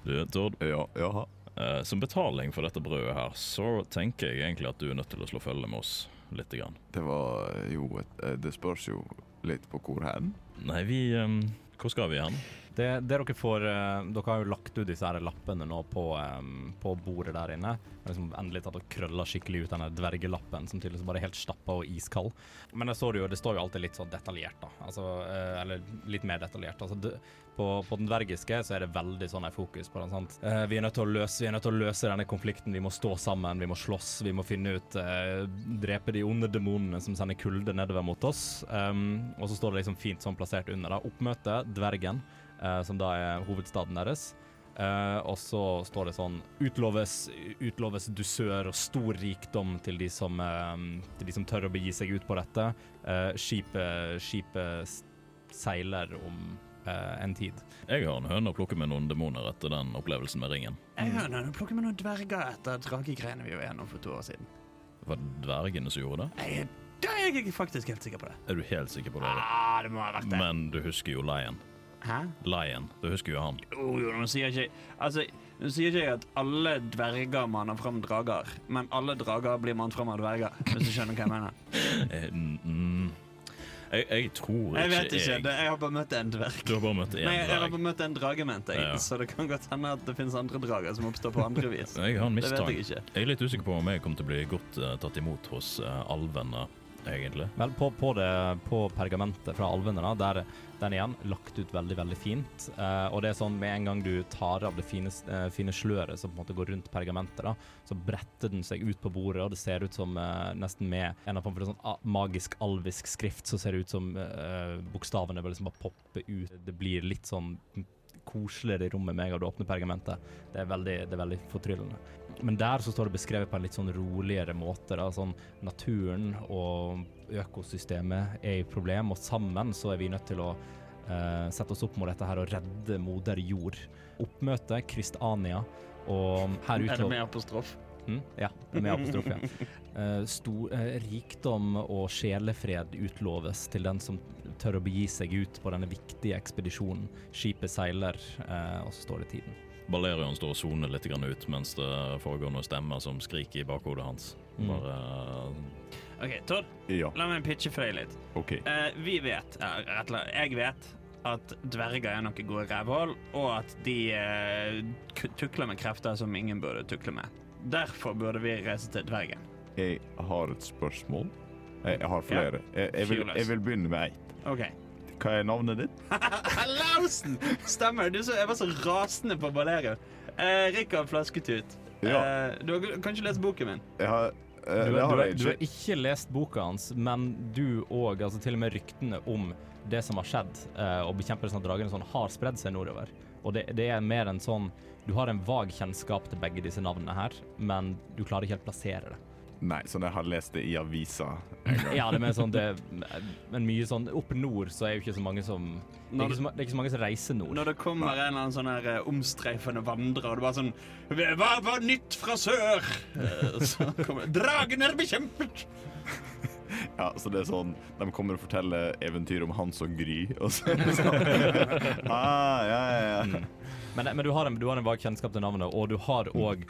Du, Tord. Ja, jaha. Eh, som betaling for dette brødet her, så tenker jeg egentlig at du er nødt til å slå følge med oss litt. grann. Det var jo et eh, Det spørs jo litt på hvor hen. Nei, vi um, Hvor skal vi hen? Det, det dere får uh, Dere har jo lagt ut disse her lappene nå på, um, på bordet der inne. Jeg har liksom endelig tatt og krølla skikkelig ut denne dvergelappen, som tydeligvis bare er helt stappa og iskald. Men det står, jo, det står jo alltid litt sånn detaljert, da. Altså, uh, eller litt mer detaljert. Altså, det, på, på den dvergiske så er det veldig sånn fokus på den. sant? Eh, vi, er løse, vi er nødt til å løse denne konflikten. Vi må stå sammen, vi må slåss, vi må finne ut eh, Drepe de onde demonene som sender kulde nedover mot oss. Um, og så står det liksom fint sånn plassert under. da, Oppmøte, dvergen, eh, som da er hovedstaden deres. Uh, og så står det sånn utloves, utloves dusør og stor rikdom til de som, uh, til de som tør å begi seg ut på dette. Uh, skipet, skipet seiler om eh, en tid. Jeg har en høne å plukke med noen demoner etter den opplevelsen med ringen. Jeg har en høne å plukke med noen dverger etter dragegreiene vi var gjennom for to år siden. Var det dvergene som gjorde det? Jeg, da er jeg faktisk helt sikker på det. Er du helt sikker på det? Ah, det må ha vært det. Men du husker jo Lion. Hæ? Lion, du husker jo han. Jo, jo, nå sier ikke Altså, nå sier ikke jeg at alle dverger maner fram drager, men alle drager blir mant fram av dverger, hvis du skjønner hva jeg mener. Eh, mm. Jeg, jeg tror Jeg vet ikke ikke, jeg jeg har bare møtt en dverg. Du har bare møtt en Nei, jeg har bare møtt en drage, mente jeg. Ja. Så det kan godt hende at det finnes andre drager som oppstår på andre vis. Jeg har en mistanke. jeg ikke. Jeg er litt usikker på om jeg kommer til å bli godt uh, tatt imot hos uh, alvene, egentlig. Vel, på, på, det, på pergamentet fra alvene, da, der den igjen lagt ut veldig, veldig fint. Eh, og det er sånn med en gang du tar av det fine, eh, fine sløret som på en måte går rundt pergamentet, da, så bretter den seg ut på bordet, og det ser ut som eh, nesten med en av sånn magisk alvisk skrift, så ser det ut som eh, bokstavene bare liksom bare popper ut. Det blir litt sånn koseligere i rommet med en gang du åpner pergamentet. Det er veldig, det er veldig fortryllende. Men der så står det beskrevet på en litt sånn roligere måte. Da. Sånn, naturen og økosystemet er i problem, og sammen så er vi nødt til å eh, sette oss opp mot dette her og redde moder jord. Oppmøte Kristania, og her Er det med apostrof? Mm, ja, med apostrof, ja. Uh, stor, uh, rikdom og sjelefred utloves til den som tør å begi seg ut på denne viktige ekspedisjonen. Skipet seiler, uh, og så står det tiden. Balerion står og soner litt grann ut mens det foregår noen stemmer som skriker i bakhodet hans. Mm. Bare OK, Tord. Ja, la meg pitche for deg litt. Okay. Eh, vi vet, rett jeg vet at dverger er noen gode rævhull, og at de eh, tukler med krefter som ingen burde tukle med. Derfor burde vi reise til dvergen. Jeg har et spørsmål. Jeg, jeg har flere. Jeg, jeg, vil, jeg vil begynne med ett. OK. Hva er navnet ditt? Lausen! Stemmer. Du så, jeg var så rasende på Balerion. Eh, Rikard Flasketut. Ja. Eh, du har kanskje lest boken min? Jeg har, eh, Du, du, du har ikke. ikke lest boka hans, men du òg, altså til og med ryktene om det som har skjedd, eh, og bekjempelsen av dragene, sånn, har spredd seg nordover. Og det, det er mer en sånn Du har en vag kjennskap til begge disse navnene her, men du klarer ikke helt plassere det. Nei, sånn jeg har lest det i avisa en gang. Ja, det er mer sånn det, Men mye sånn Oppe nord så er jo ikke så mange som Det er ikke så, det er ikke så mange som reiser nord. Når det kommer en eller annen sånn her eh, omstreifende vandrer, og det bare sånn Hva var nytt fra sør? Eh, Så kommer Dragen er bekjempet! Ja, så det er sånn De kommer og forteller eventyr om Hans og Gry, og så er det sånn ah, ja, ja, ja. Men, men du har en, du har en vag kjennskap til navnet, og du har òg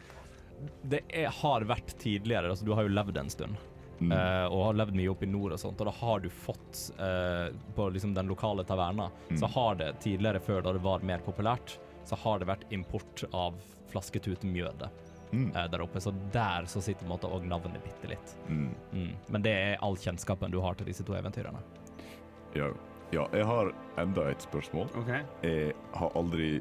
Det er, har vært tidligere, altså du har jo levd en stund. Mm. Uh, og har levd mye oppe i nord og sånt, og da har du fått uh, På liksom den lokale taverna, så har det tidligere, før da det var mer populært, så har det vært import av flasketutmjøde Mm. eh, der oppe. Så der så sitter måte òg navnet bitte litt. Mm. Mm. Men det er all kjennskapen du har til disse to eventyrene. Ja. ja, jeg har enda et spørsmål. Okay. Jeg har aldri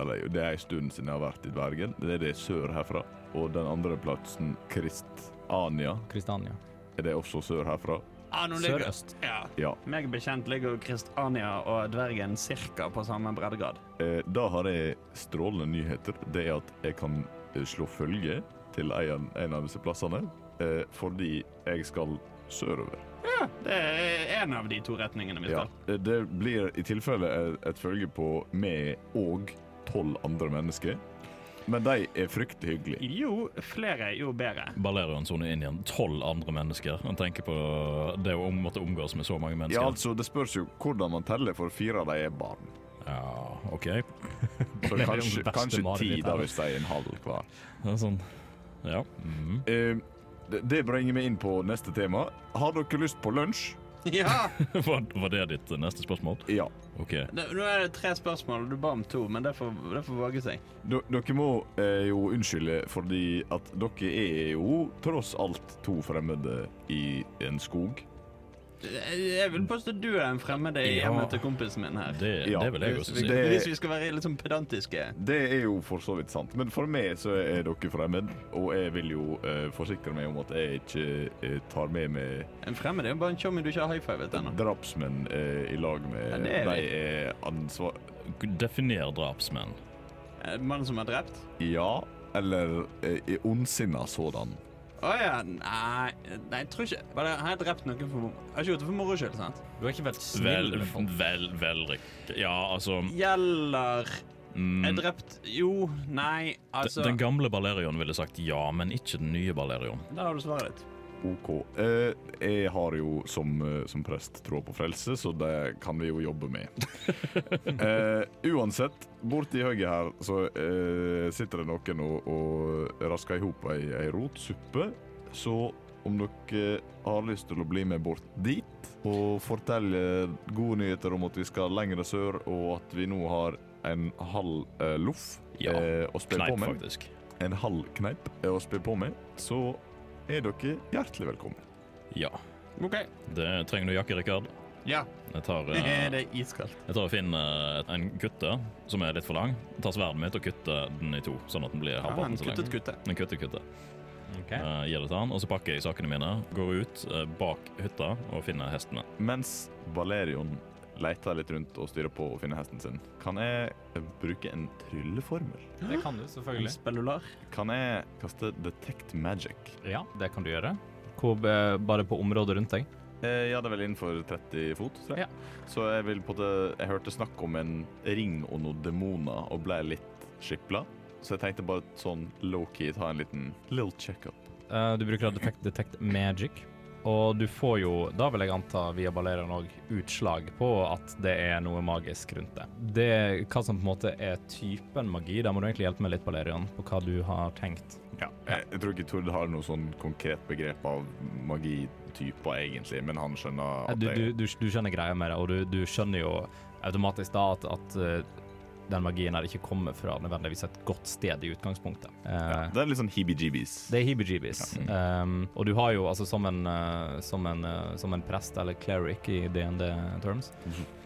Eller det er en stund siden jeg har vært i Dvergen. Det er det sør herfra. Og den andre plassen, Kristania, Kristania. er det også sør herfra? Ah, Sørøst. Ja. Ja. Meg bekjent ligger Kristania og Dvergen cirka på samme breddegrad. Eh, da har jeg strålende nyheter. Det er at jeg kan slå følge til en, en av disse plassene. Eh, fordi jeg skal sørover. Ja, det er en av de to retningene vi skal. Ja, det blir i tilfelle et, følge på meg og tolv andre mennesker. Men de er fryktelig hyggelige. Jo flere, jo bedre. Balerion soner inn igjen tolv andre mennesker. Man tenker på det å måtte omgås med så mange mennesker. Ja, altså, Det spørs jo hvordan man teller, for fire av dem er barn. Ja, OK. Så kanskje, kanskje ti, da, hvis de er en halv hver. Det er sånn Ja. mhm. Eh, det, det bringer meg inn på neste tema. Har dere lyst på lunsj? Ja! Var, var det ditt neste spørsmål? Ja. OK. Det, nå er det tre spørsmål, du ba om to, men det får, det får våge seg. D dere må eh, jo unnskylde fordi at dere er jo tross alt to fremmede i en skog. Jeg vil påstå du er en fremmede i Ja. hjemmet til kompisen min her. Det, Ja, det vil jeg også si. Det- hvis vi skal være litt sånn pedantiske. Det er jo for så vidt sant, men for meg så er dere fremmed. Og jeg vil jo uh, forsikre meg om at jeg ikke uh, tar med meg En fremmed er jo bare en tjommi du ikke har high fivet ennå. drapsmenn uh, i lag med Ja, de er ansvar... Definer drapsmenn. En mann som er drept? Ja, eller eh, ondsinna sådan. Å ja. Nei, nei, jeg tror ikke Bare, Har jeg drept noen for Jeg har ikke gjort det for moro skyld, sant? Du har ikke vært Vel, snill med folk. vel, vel, vel Ja, altså Gjelder mm, Jeg drept Jo, nei, altså Den gamle Balerion ville sagt ja, men ikke den nye Balerion. Da har du svaret ditt. OK. Eh, jeg har jo som, eh, som prest tråd på frelse, så det kan vi jo jobbe med. eh, uansett, borti høyre her så sitter det noen og, og rasker i hop ei, ei rotsuppe. Så om dere har lyst til å bli med bort dit og fortelle gode nyheter om at vi skal lenger sør, og at vi nå har en halv eh, loff Ja, eh, å spille på med, faktisk. en halv kneip eh, å spille på med, så er dere hjertelig velkommen. Ja. OK. Det trenger du jakke, Rikard. Ja. Jeg tar, Det eh, er iskaldt. jeg tar og finner eh, en kutte som er litt for lang. Jeg tar sverdet mitt og kutter den i to, sånn at den blir Ja, halvparten en så lang. kuttet kutte. En kuttet kutte. Ok. Eh, gir det til han, og så pakker jeg sakene mine, går ut eh, bak hytta og finner hestene. Mens Valerion leter litt rundt og styre på å finne hesten sin, kan jeg bruke en trylleformel? Det kan du, En selvfølgelig. spellular. Kan jeg kaste Detect Magic? Ja, det kan du gjøre. Hvor, eh, bare på området rundt deg. Eh, ja, det er vel innenfor 30 fot, tror jeg. Så jeg vil på det Jeg hørte snakk om en ring og noen demoner og ble litt skipla. Så jeg tenkte bare sånn low-key ta en liten little checkup. Uh, du bruker da detect, detect magic, og du får jo, da vil jeg anta via Balerion òg, utslag på at det er noe magisk rundt det. Det hva som på en måte er typen magi, da må du egentlig hjelpe meg litt, Balerion, på hva du har tenkt. Ja. Jeg, jeg tror ikke Tord har noe sånn konkret begrep av magityper, egentlig, men han skjønner at Du, du, du, du skjønner greia med det, og du, du skjønner jo automatisk da at, at eh, den magien her ikke kommer fra nødvendigvis et godt sted i utgangspunktet. Ja, Det er litt sånn heebie-jeebies. Det er heebie-jeebies. Um, og du har jo altså som en, eh, som en, eh, som en prest, eller cleric i DND terms,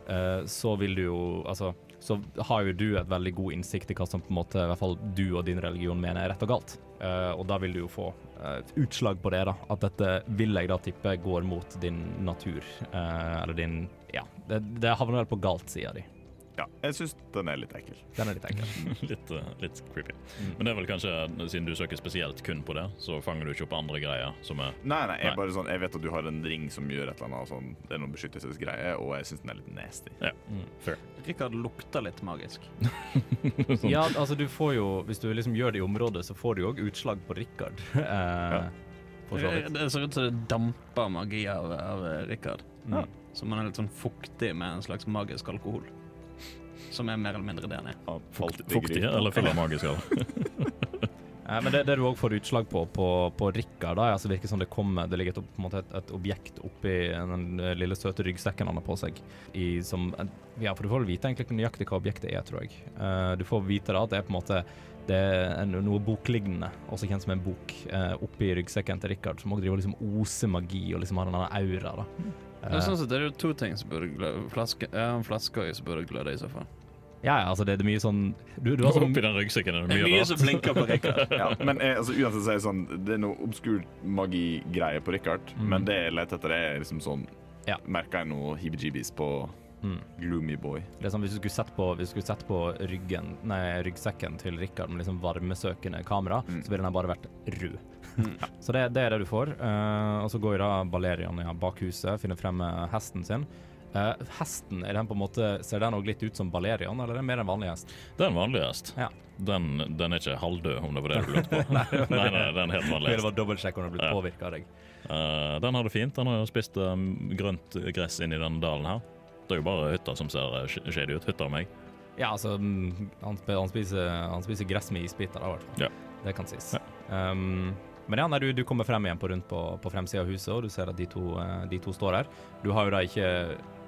eh, så vil du jo Altså, så har jo du et veldig god innsikt i hva som på en måte i hvert fall du og din religion mener er rett og galt. Uh, og da vil du jo få et utslag på det, da. At dette vil jeg da tippe går mot din natur. Uh, eller din Ja, det, det havner vel på galt sida di. Ja, jeg syns den er litt ekkel. Den er litt ekkel. litt, eh, litt creepy. Mm. Men det er vel kanskje, siden du søker spesielt kun på det, så fanger du ikke opp andre greier som er Nei, nei, jeg, Nei. bare sånn, jeg vet at du har en ring som gjør et eller annet sånn Det er noen beskyttelsesgreier, og jeg syns den er litt nasty. Mm. Rikard lukter litt magisk. sånn. Ja, altså du får jo Hvis du liksom gjør det i området, så får du jo òg utslag på Rikard. Eh, ja. Det, ser ut som det damper magi av, av Rikard. Mm. Som han er litt sånn fuktig med en slags magisk alkohol. Som er mer eller mindre det han er. Ja, falt Fuktig eller full av? Eh, men det, det du òg får utslag på på, på Rikard, da, altså virker som det kommer Det ligger et, på en måte et, et objekt oppi den eh, lille søte ryggsekken han har på seg. I, som, ja, for du får vite egentlig nøyaktig hva objektet er, tror jeg. Uh, du får vite da at det er på en måte det er en, noe boklignende, også kjent som en bok, uh, oppi ryggsekken til Rikard, som òg driver og liksom oser magi og liksom har en annen aura. da. Det er sånn det er jo to ting som burde gløde. Flaske, ja, en flaske også som burde gløde i så fall. Ja, ja, altså det er mye sånn Du, du har sånn Oppi den ryggsekken er det Det mye mye rart. som blinker på Rikard. Ja, men jeg, altså, uansett så er det sånn Det er noe obskur magigreie på Richard, Mm. men det jeg leter etter, er liksom sånn Ja. Merker jeg noe heebie-jeebies på mm. Gloomy Boy? Det er sånn, Hvis du skulle sett på, hvis du skulle sett på ryggen, nei, ryggsekken til Rikard med liksom varmesøkende kamera, Mm. så ville den bare vært rød. Mm. Så det, det er det du får. Uh, og så går jo da Balerian ja, bak huset, finner frem eh, hesten sin. Eh, hesten, er den på en måte, ser den òg litt ut som Balerian, eller er det mer en vanlig hest? Det er en vanlig hest. Ja. Den, den er ikke halvdød, om det var det du lurte på. nei, nei, nei, det er helt vanlig Det var dobbeltsjekk om den ble Ja. påvirka av deg. Uh, den har det fint. Den har jo spist um, grønt gress inni denne dalen her. Det er jo bare hytta som ser eh, shady ut. Hytta og meg. Ja, altså, mm, han, han, spiser, han spiser gress med isbiter, da, i hvert fall. Ja. Det kan sies. Ja. Um, men ja, nei, du, du kommer frem igjen på rundt på, på fremsida av huset, og du ser at de to, de to står her. Du har jo da ikke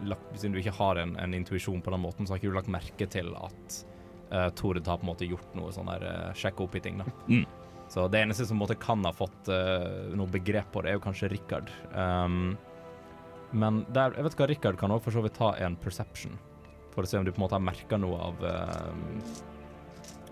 lagt, Siden du ikke har en, en intuisjon på den måten, så har ikke du lagt merke til at uh, Tord har på en måte gjort noe sånn der uh, sjekka opp i ting, da. Mm. Så det eneste som på en måte kan ha fått uh, noe begrep på det, er jo kanskje Richard. Um, men der, jeg vet hva, Richard kan òg for så vidt ta en perception, for å se om du på en måte har merka noe av uh,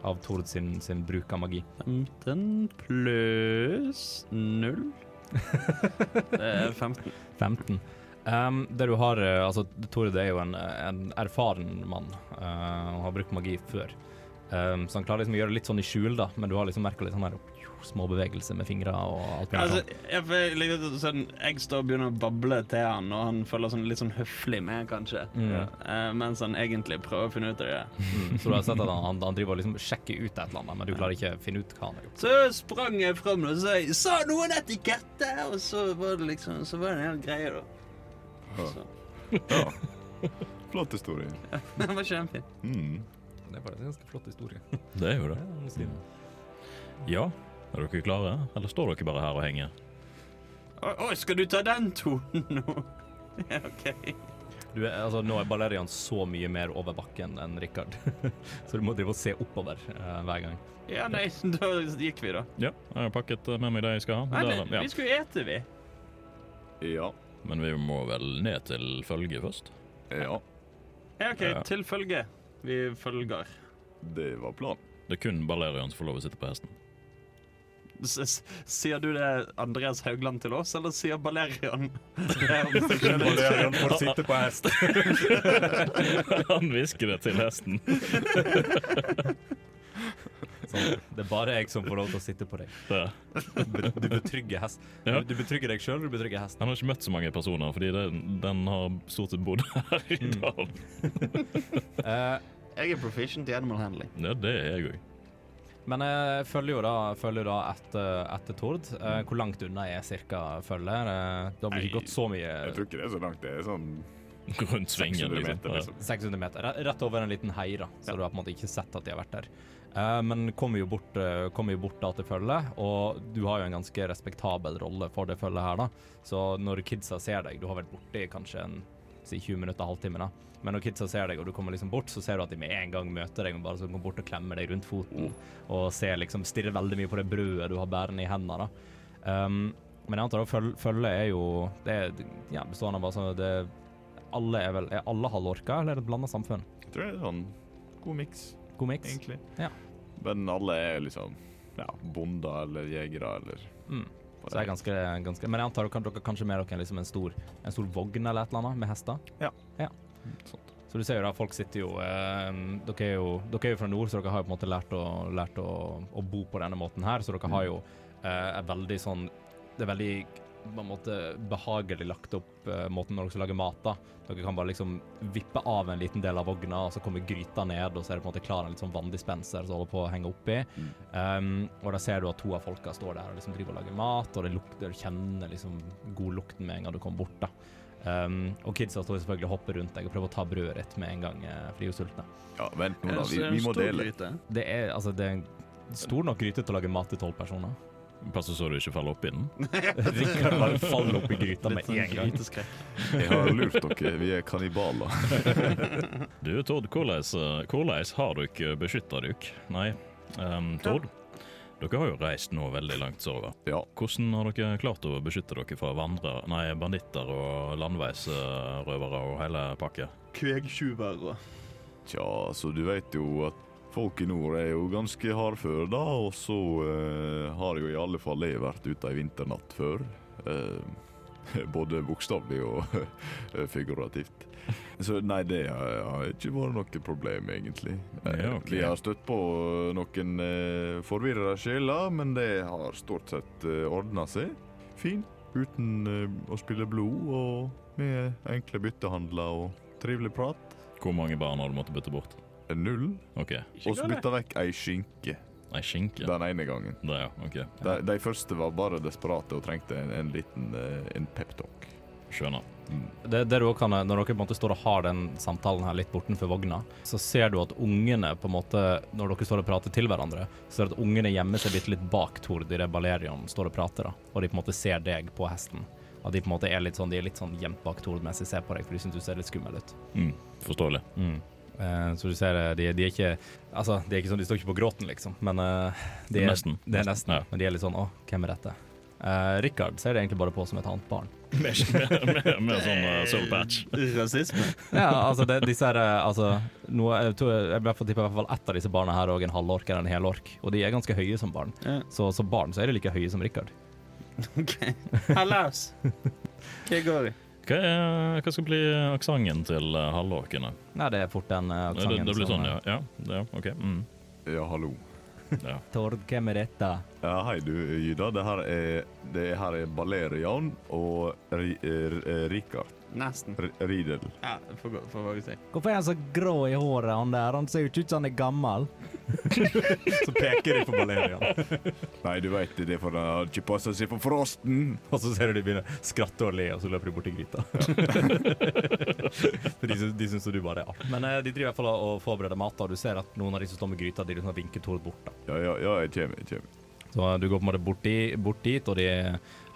av Tord sin, sin bruk av magi. 15 pluss 0. Det er 15. 15. Um, det du har altså Tore det er jo en, en erfaren mann uh, og har brukt magi før. Um, så han klarer liksom å gjøre det litt sånn i skjul, da, men du har liksom merka litt sånn her små bevegelser med fingre og alt mulig Altså, jeg, sånn, jeg står og begynner å bable til han, og han føler sånn, litt sånn høflig med, kanskje. Mm. Uh, mens han egentlig prøver å finne ut av det. Mm, så du har sett at han, han, han driver og liksom sjekker ut et eller annet, men du klarer ikke å finne ut hva han har gjort. Så sprang jeg fram og sa 'Sa noen etikette?' Og så var det liksom Så var det en hel greie, da. Så, Ja. Flott historie. Den var kjempefin. Mm. Det er faktisk en ganske flott historie. Det er jo det. Ja, det. Ja, er dere klare? Eller står dere bare her og henger? Oi, skal du ta den tonen nå? Ja, OK. Du er, altså, nå er Balerian så mye mer over bakken enn Richard, så du må drive og se oppover eh, hver gang. Ja, nei, da gikk vi, da. Ja, jeg har pakket med meg det jeg skal ha. Nei, Der, ja. vi skulle ete, vi. Ja. Men vi må vel ned til følge først? Ja. Ja, OK, Ja. til følge. Vi følger. Det var planen. Det er kun Balerion som får lov å sitte på hesten. S -s sier du det Andreas Haugland til oss, eller sier Balerion? Balerion får sitte på hest. Han hvisker det til hesten. Sånn, det er bare jeg som får lov til å sitte på deg. Du betrygger hest. Ja. Du, betrygger deg sjøl, du betrygger hesten. Han har ikke møtt så mange personer, fordi det, den har stort sett bodd her i Mm. dalen. Eh, Jeg er proficient i animal handling. Ja, det er jeg òg. men jeg følger jo da, følger da etter, etter Tord. Eh, hvor langt unna er cirka følger? Eh, det har vel ikke gått så mye Jeg tror ikke det er så langt. Det er sånn Rundt svingen, 600 liksom. meter, liksom. 600 meter. Rett over en liten hei, da. Så Ja. du har på en måte ikke sett at de har vært der. Eh, men kommer jo bort, eh, kommer jo bort da til følget, og du har jo en ganske respektabel rolle for det følget her, da. Så når kidsa ser deg, du har vært borte i kanskje en si 20 minutter, halvtime, da. Men når kidsa ser deg, og du kommer liksom bort, så ser du at de med en gang møter deg og bare så kommer bort og klemmer deg rundt foten, og ser liksom, stirrer veldig mye på det brødet du har bærende i hendene, da. Um, men jeg antar at føl følget er jo Det er ja, bestående av altså det alle er vel Er alle halvorka, eller er det et blanda samfunn? Jeg tror det er sånn god miks, God miks? egentlig. Ja. Men alle er liksom ja, bonder eller jegere eller Mm. Så det er ganske, ganske Men jeg antar dere, dere kanskje med dere liksom en stor, en stor vogn eller et eller annet med hester? sånt. Så du ser jo da, folk sitter jo eh, dere, er jo dere er jo fra nord, så dere har jo på en måte lært å, lært å, å bo på denne måten her, så dere har jo eh, et veldig sånn Det er veldig på en måte behagelig lagt opp uh, måten når dere skal lage mat. da. Dere kan bare liksom vippe av en liten del av vogna, og så kommer gryta ned, og så er det på en måte klar en litt sånn vanndispenser som holder på å henge oppi. Um, og da ser du at to av folka står der og liksom driver og lager mat, og det lukter, du kjenner liksom godlukten med en gang du kommer bort. da. Um, og kidsa står selvfølgelig og hopper rundt deg og prøver å ta brødet ditt med en gang, fordi for de er jo sultne. Ja, vent nå, da. Vi, vi må dele. Det er altså det er en stor nok gryte til å lage mat til tolv personer. Pass så du ikke faller oppi den. Rikard bare faller opp i gryta med sånn en gang. Jeg har lurt dere. Vi er kannibaler. Du, Tord, hvordan, eh, hvordan har dere beskytta dere? Nei, um, Tord. Dere har jo reist nå veldig langt sørover. Ja. Hvordan har dere klart å beskytte dere fra vandre, nei, banditter og landveisrøvere og hele pakket? Kvegtjuver og Tja, så du vet jo at folk i nord er jo ganske hardføre, da. Og så eh, har jo i alle fall jeg vært ute ei vinternatt før. Eh, både bokstavelig og eh, figurativt. Så nei, det har, har ikke vært noe problem, egentlig. Ja, okay. Vi har støtt på noen eh, forvirra sjeler, men det har stort sett eh, ordna seg fint. Uten å spille blod, og med enkle byttehandler og trivelig prat. Hvor mange barn har du måttet bytte bort? Null. OK. Og så bytta vekk ei skinke Ei skinke? den ene gangen. Da, ja. OK. De, de første var bare desperate og trengte en, en liten eh, en peptalk. Skjønner. Det, det du også kan, når dere på en måte står og har den samtalen her litt bortenfor vogna, så ser du at ungene på en måte, når dere står og prater til hverandre, så ser du at ungene gjemmer seg litt, litt bak Tord idet Balerion står og prater, da. og de på en måte ser deg på hesten. At de på en måte er litt sånn, de er litt sånn gjemt bak Tord mens de ser på deg, for de syns du ser litt skummel ut. Mm, forståelig. Eh, så du ser, det, de, de er ikke Altså, de er ikke sånn, de står ikke på gråten, liksom, men uh, de er, Nesten. Det er nesten, Ja. men de er litt sånn Å, hvem er dette? Uh, Rikard ser det egentlig bare på som et annet barn. Med, med, med, sånn uh, soul patch. rasisme. Ja, altså det, disse her, eh, altså noe, Jeg tror jeg jeg tippa i hvert fall ett av disse barna her òg en halvork eller en helork, og de er ganske høye som barn. Ja. Så som barn så er de like høye som Rikard. OK. Hallaus. Hva går i? Hva, er, hva skal bli aksenten til uh, halvåkene? Nei, det er fort den aksenten. Det, det, det blir sånn, ja. ja. ja OK. Mm. Ja, hallo. Ja. Tord, hvem er dette? Ja, hei du, Gyda. Det her er, det her er Balerian og Ri, eh, eh, Rikard. Nesten. R Riedel. Ja, får gå- får våge si. Hvorfor er han så grå i håret, han der? Han ser jo ikke ut som han er gammel. så peker de på Balerian. Nei, du veit det, er for han har ikke passa seg for frosten. Og så ser du de begynner å skratte og le, og så løper de bort til gryta. For de, syns- de syns jo du bare er artig. Men eh, de driver i hvert fall og forbereder mat, og du ser at noen av de som står med gryta, de liksom vinker Tord bort. da. Ja, ja, ja, jeg kommer, jeg kommer. Så eh, du går på en måte bort dit, og de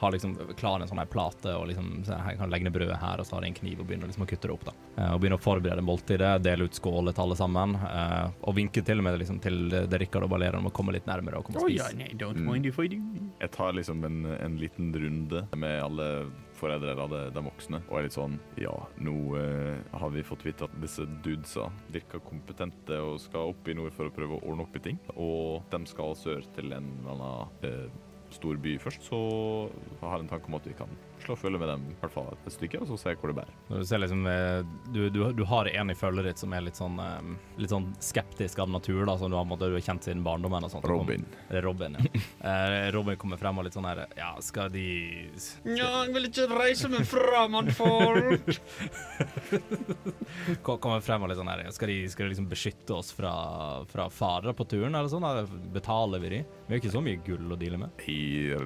har liksom klar en sånn her plate og liksom så her kan legge ned brødet her, og så har jeg en kniv og begynner liksom å kutte det opp. da. Eh, og begynner å forberede måltidet, dele ut skåler til alle sammen, eh, og vinke til og med liksom til det Rikard og Balerian om å komme litt nærmere og komme og spise. nei, don't Mm. mind if I do. Jeg tar liksom en, en liten runde med alle foreldre av de, de voksne. Og er litt sånn Ja, nå eh, har vi fått vite at disse dudesa virker kompetente og skal opp i nord for å prøve å ordne opp i ting. Og de skal sør til en eller annen eh, stor by først. Så jeg har en tanke om at vi kan slå følge med dem i hvert fall et stykke, og så se hvor det bærer. Når Du ser liksom eh, du, du, du har en i følget ditt som er litt sånn eh, Litt sånn skeptisk av natur, da, som du har, måtte, du har kjent siden barndommen. og sånt. Robin. Det er Robin, ja. Eh, Robin kommer frem og litt sånn her Ja, skal de Nja, jeg vil ikke reise med fremmedfolk. Kommer frem og litt sånn her Skal de, skal de liksom beskytte oss fra, fra farer på turen, eller sånn? Eller betaler vi de? Vi har ikke så mye gull å deale med. I,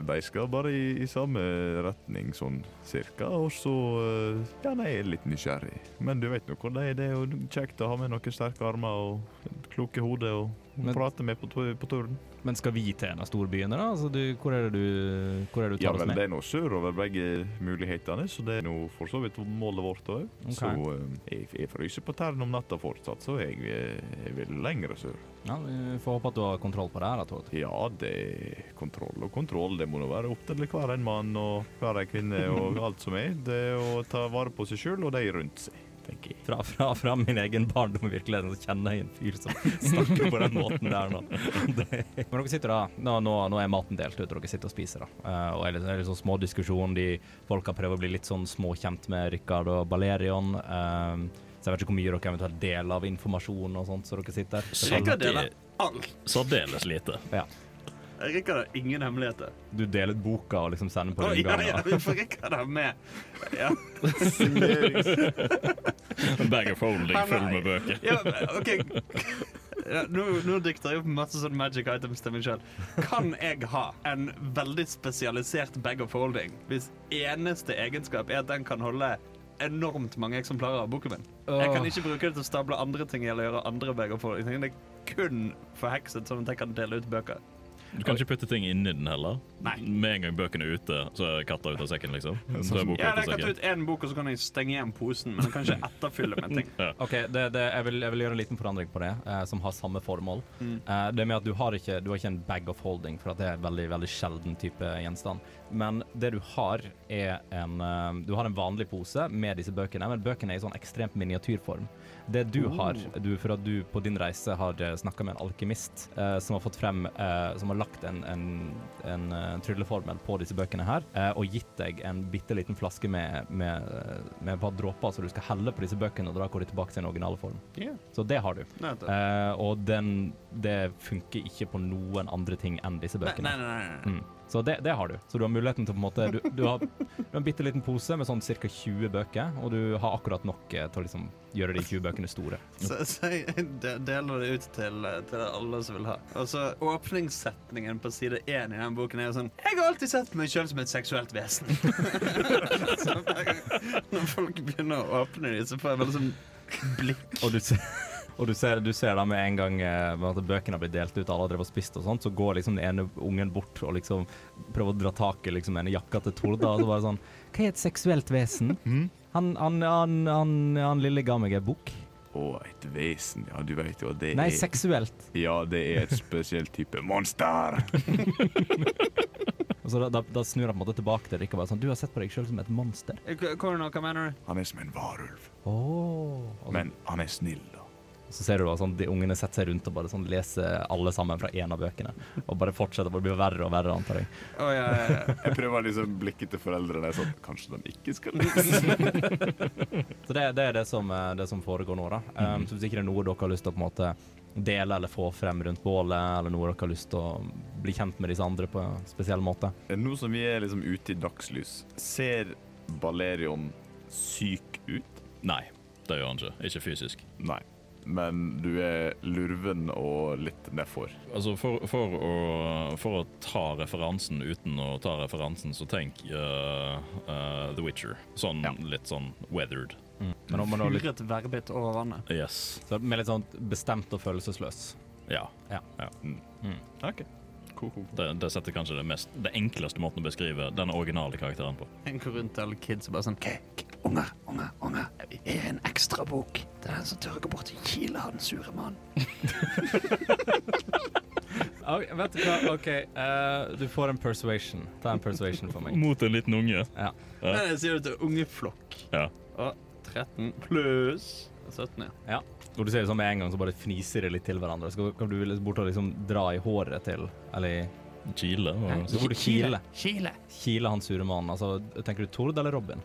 de skal bare i, i samme retning, sånn cirka. Og så eh, Ja, nei, jeg er litt nysgjerrig. Men du vet nå hvordan det er. Det er jo kjekt å ha med noen sterke armer og kloke hoder og Men- prate med på, på turen. Men skal vi til en av storbyene, da? Altså, du, hvor er det du, hvor er det du Ja tar oss vel, med? det er nå sørover begge mulighetene, så det er nå for så vidt målet vårt òg. Okay. Så eh, jeg, jeg fryser på tærne om natta fortsatt, så jeg, eh, jeg vil lenger sør. Ja, vi får håpe at du har kontroll på det her, da, Tord. Ja, det er kontroll og kontroll. Det må nå være opp til hver en mann og hver en kvinne og alt som er. Det er å ta vare på seg sjøl og de rundt seg, tenker jeg. Fra, fra, fra min egen barndom i virkeligheten så kjenner jeg en fyr som snakker på den måten der nå. Det, men dere sitter da, nå, nå, nå er maten delt ut, og dere sitter og spiser da. Uh, og er litt, er litt sånn små diskusjon, de folka prøver å bli litt sånn småkjent med Rikard og Balerion. Uh, Så jeg vet ikke hvor mye dere eventuelt deler av informasjon og sånt. Så dere sitter Rikard deler alt. Særdeles lite. Rikard har ingen hemmeligheter. Du deler ut boka og liksom sender på Å, ja, ja, rundgang. for Rikard er med. Ja. Bag of holding full med bøker. Ja, OK. Ja, nå, nå dikter jeg opp masse sånn magic items til meg sjøl. Kan jeg ha en veldig spesialisert bag of holding hvis eneste egenskap er at den kan holde enormt mange eksemplarer av boken min? Jeg kan ikke bruke det til å stable andre ting eller gjøre andre bag of holding. Det er kun forhekset sånn at jeg kan dele ut bøker. Du kan ikke putte ting inni den heller. Nei. Med en gang bøkene er ute, så er katta ut av sekken, liksom. Så er boka Ja, ut jeg kan ta ut én bok, og så kan jeg stenge igjen posen, men jeg kan ikke etterfylle med ting. Ok, det, det, jeg, vil, jeg vil gjøre en liten forandring på det, eh, som har samme formål. Eh, det med at du har, ikke, du har ikke en bag of holding, for at det er en veldig, veldig sjelden type gjenstand. Men det du har, er en uh, Du har en vanlig pose med disse bøkene, men bøkene er i sånn ekstremt miniatyrform. Det du har, du, for at du på din reise har snakka med en alkymist eh, som har fått frem eh, Som har lagt en, en, en, eh, trylleformel på disse bøkene her, eh, og gitt deg en bitte liten flaske med, med, eh, med et par dråper som du skal helle på disse bøkene, og da går de tilbake til sin originale form. Yeah. Så det har du. Eh, og den, det funker ikke på noen andre ting enn disse Nei, bøkene. nei, nei, nei. Mm. Så det, det har du. Så du har muligheten til på en måte Du, du har, du har en bitte liten pose med sånn ca. 20 bøker, og du har akkurat nok eh, til å liksom gjøre de 20 bøkene store. Så, så jeg deler det ut til, til alle som vil ha. Og så Åpningssetningen på side én i den boken er jo sånn Jeg har alltid sett meg sjøl som et seksuelt vesen. så når folk begynner å åpne dem, så får jeg veldig sånn blikk. Og du ser og du ser, du ser da med en gang med at bøkene har blitt delt ut, alle har drevet og spist og sånt, så går liksom den ene ungen bort og liksom prøver å dra tak i liksom en jakka til Torda, og så bare sånn Hva er et seksuelt vesen? Han, han, han, han, han lille ga meg ei bok. Å, et vesen. Ja, du vet jo at det Nei, er seksuelt. Ja, det er et spesielt type monster. Og så da, da, da snur han på en måte tilbake til og bare sånn Du har sett på deg sjøl som et monster. Hvordan, hva mener du? Han er som en varulv, Oh. altså. men han er snill. Så ser du at sånn de ungene setter seg rundt og bare sånn leser alle sammen fra én av bøkene. Og bare fortsetter, bare blir verre og verre, antar jeg. Oh, ja, ja. Jeg prøver liksom blikket til foreldrene sånn Kanskje de ikke skal lese? Så det, det er det som, eh, det som foregår nå, da. Um, så hvis ikke det er noe dere har lyst til å på en måte dele eller få frem rundt bålet, eller noe dere har lyst til å bli kjent med disse andre på en spesiell måte Nå som vi er liksom ute i dagslys, ser Balerion syk ut? Nei, det gjør han ikke. Ikke fysisk. Nei. Men du er lurven og litt nedfor. Altså for, for, å, for å ta referansen uten å ta referansen, så tenk uh, uh, The Witcher. Sånn litt sånn weathered. Men om man Furet værbitt over vannet. Yes. så med litt sånn bestemt og følelsesløs. Ja. Ja. Mm. Ok. Cool, cool. Det, det setter kanskje det, mest, det enkleste måten å beskrive den originale karakteren på. En går rundt til alle kids og bare sånn «K- k- Unger, unger, unger. Jeg er en ekstra bok. Det er den som tør å gå bort kilet kile den sure mannen. vet du hva, OK, Uh, du får en persuasion. Ta en persuasion for meg. Mot en liten unge. Ja. Ja. Nei, det sier du til ungeflokk. Ja. Og 13 pluss 17, ja. ja. Og du ser det sånn med en gang, så bare fniser de litt til hverandre. Så kan du liksom bort og liksom dra i håret til Eller i Kile. Så får kile. Kile. Kile han sure mannen. Altså, tenker du Tord eller Robin?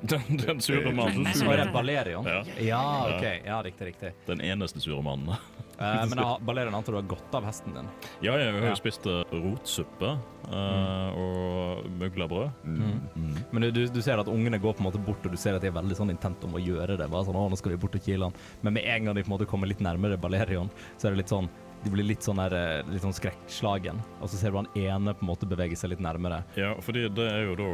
Den, den sure mannen. Så er det Balerion? Ja. Ja, OK. Ja, riktig, riktig. Den eneste sure mannen. uh, men jeg- Balerion antar du har godt av hesten din. Ja, jeg har Ja. jo spist rotsuppe rotsuppe mm. og muglabrød. Mm. Mm. Men du, du, du ser at ungene går på en måte bort, og du ser at de er veldig sånn intent om å gjøre det. Bare sånn, å, nå skal vi bort og kile han. Men med en gang de på en måte kommer litt nærmere Balerion, så er det litt sånn de blir litt sånn, der, eh, litt sånn skrekkslagen, og så ser du han ene på en måte bevege seg litt nærmere. Ja, fordi det er jo da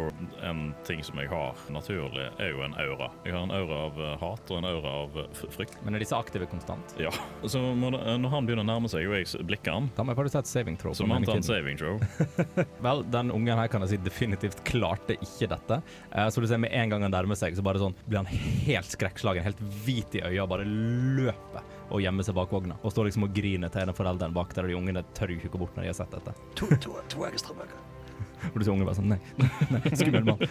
en ting som jeg har naturlig, er jo en aura. Jeg har en aura av eh, hat og en aura av eh, frykt. Men er disse aktive konstant? Ja. Så det, når han begynner å nærme seg, og jeg blikker han, Da må jeg bare ta et saving throw. så må han ta en saving throw. Vel, den ungen her kan jeg si definitivt klarte ikke dette. Eh, så du ser med en gang han nærmer seg, så bare sånn blir han helt skrekkslagen, helt hvit i øya, bare løper og gjemmer seg bak vogna. Og står liksom og griner til en av foreldrene bak der, og de ungene tør jo ikke gå bort når de har sett dette. To, to, to ekstra bøker. Og du ser ungen bare sånn Nei, nei skummel mann.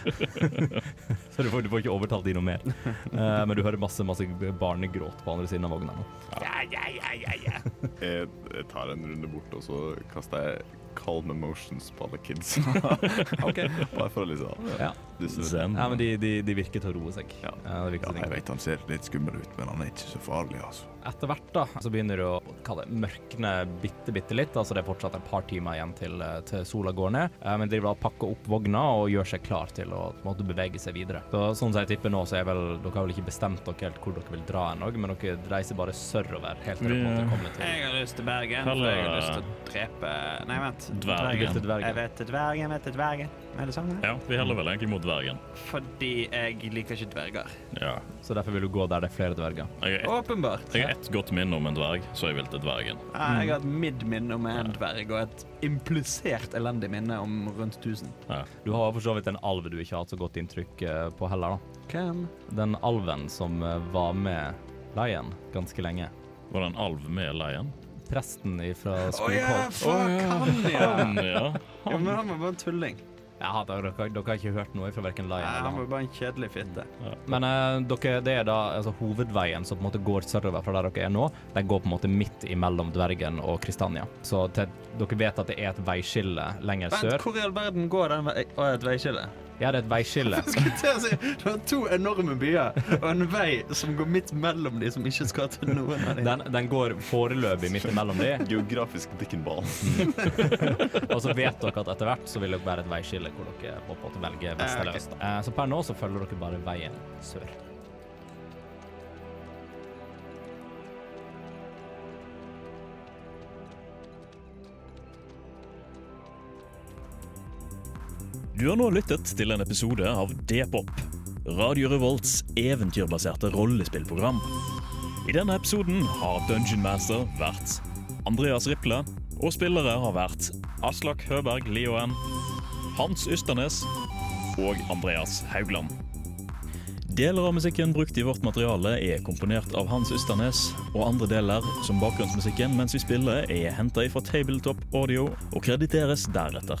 så du får, du får ikke overtalt de noe mer. Uh, men du hører masse masse barnegråt på andre siden av vogna. Ja, ja, ja, ja, ja. Jeg, jeg tar en runde bort, og så kaster jeg calm emotions på alle kids. OK. Bare for å liksom Ja. Zen. Ja, men de, de, de virker til å roe seg. Ja. det Ja, jeg vet han ser litt skummel ut, men han er ikke så farlig, altså. Etter hvert da, så begynner det å kalle det, mørkne bitte, bitte litt. Altså det er fortsatt et par timer igjen til, eh, til sola går ned. Eh, Men de og pakker opp vogna og gjør seg klar til å på måte, bevege seg videre. Så, sånn som jeg tipper nå, så er vel Dere har vel ikke bestemt dere helt hvor dere vil dra ennå, men dere reiser bare sørover helt til dere kommer til Jeg har lyst til Bergen, for jeg har lyst til å drepe Nei, vent. Dvergen. Dvergen. Jeg vet til dvergen, vet til dvergen. Er det sånn? Ja, vi heller vel egentlig mot dvergen. Fordi jeg liker ikke dverger. Ja. Så derfor vil du gå der det er flere dverger. Jeg har Åpenbart. jeg har ett godt minne om en dverg, så jeg vil til dvergen. Ja, Jeg har et midd-minne om en dverg og et implisert elendig minne om rundt 1000. Du har for så vidt en alv du ikke har hatt så godt inntrykk eh, på heller, da. Hvem? Den alven som eh, var med Lion ganske lenge. Var det en alv med leien? Presten fra Å ja, Skogholt. fuck han, ja! Han, ja. Jo, men han var bare en tulling. Ja, dere, dere, har ikke hørt noe fra verken Lion eller han var bare en kjedelig fitte. Men eh, dere, det er da altså, hovedveien som på en måte går sørover fra der dere er nå. Den går på en måte midt imellom Dvergen og Kristania. Så til, dere vet at det er et veiskille lenger Vent, sør. hvor i all verden går den vei... Et veiskille? Ja, det er et veiskille. det skulle si, Du har to enorme byer og en vei som går midt mellom de som ikke skal til noen av de. Den, den går foreløpig midt imellom de, Geografisk dickenball. ball. og så vet dere at etter hvert så vil det være et veiskille hvor vest eller øst. Eh, Så per nå så følger dere bare veien sør. Du har nå lyttet til en episode av D-pop, Radio Revolts eventyrbaserte rollespillprogram. I denne episoden har Dungeon Master vært Andreas Riple, og spillere har vært Aslak Høberg Lioen, Hans Ysternes og Andreas Haugland. Deler av musikken brukt i vårt materiale er komponert av Hans Ysternes, og andre deler, som bakgrunnsmusikken mens vi spiller, er henta fra Tabletop Audio og krediteres deretter.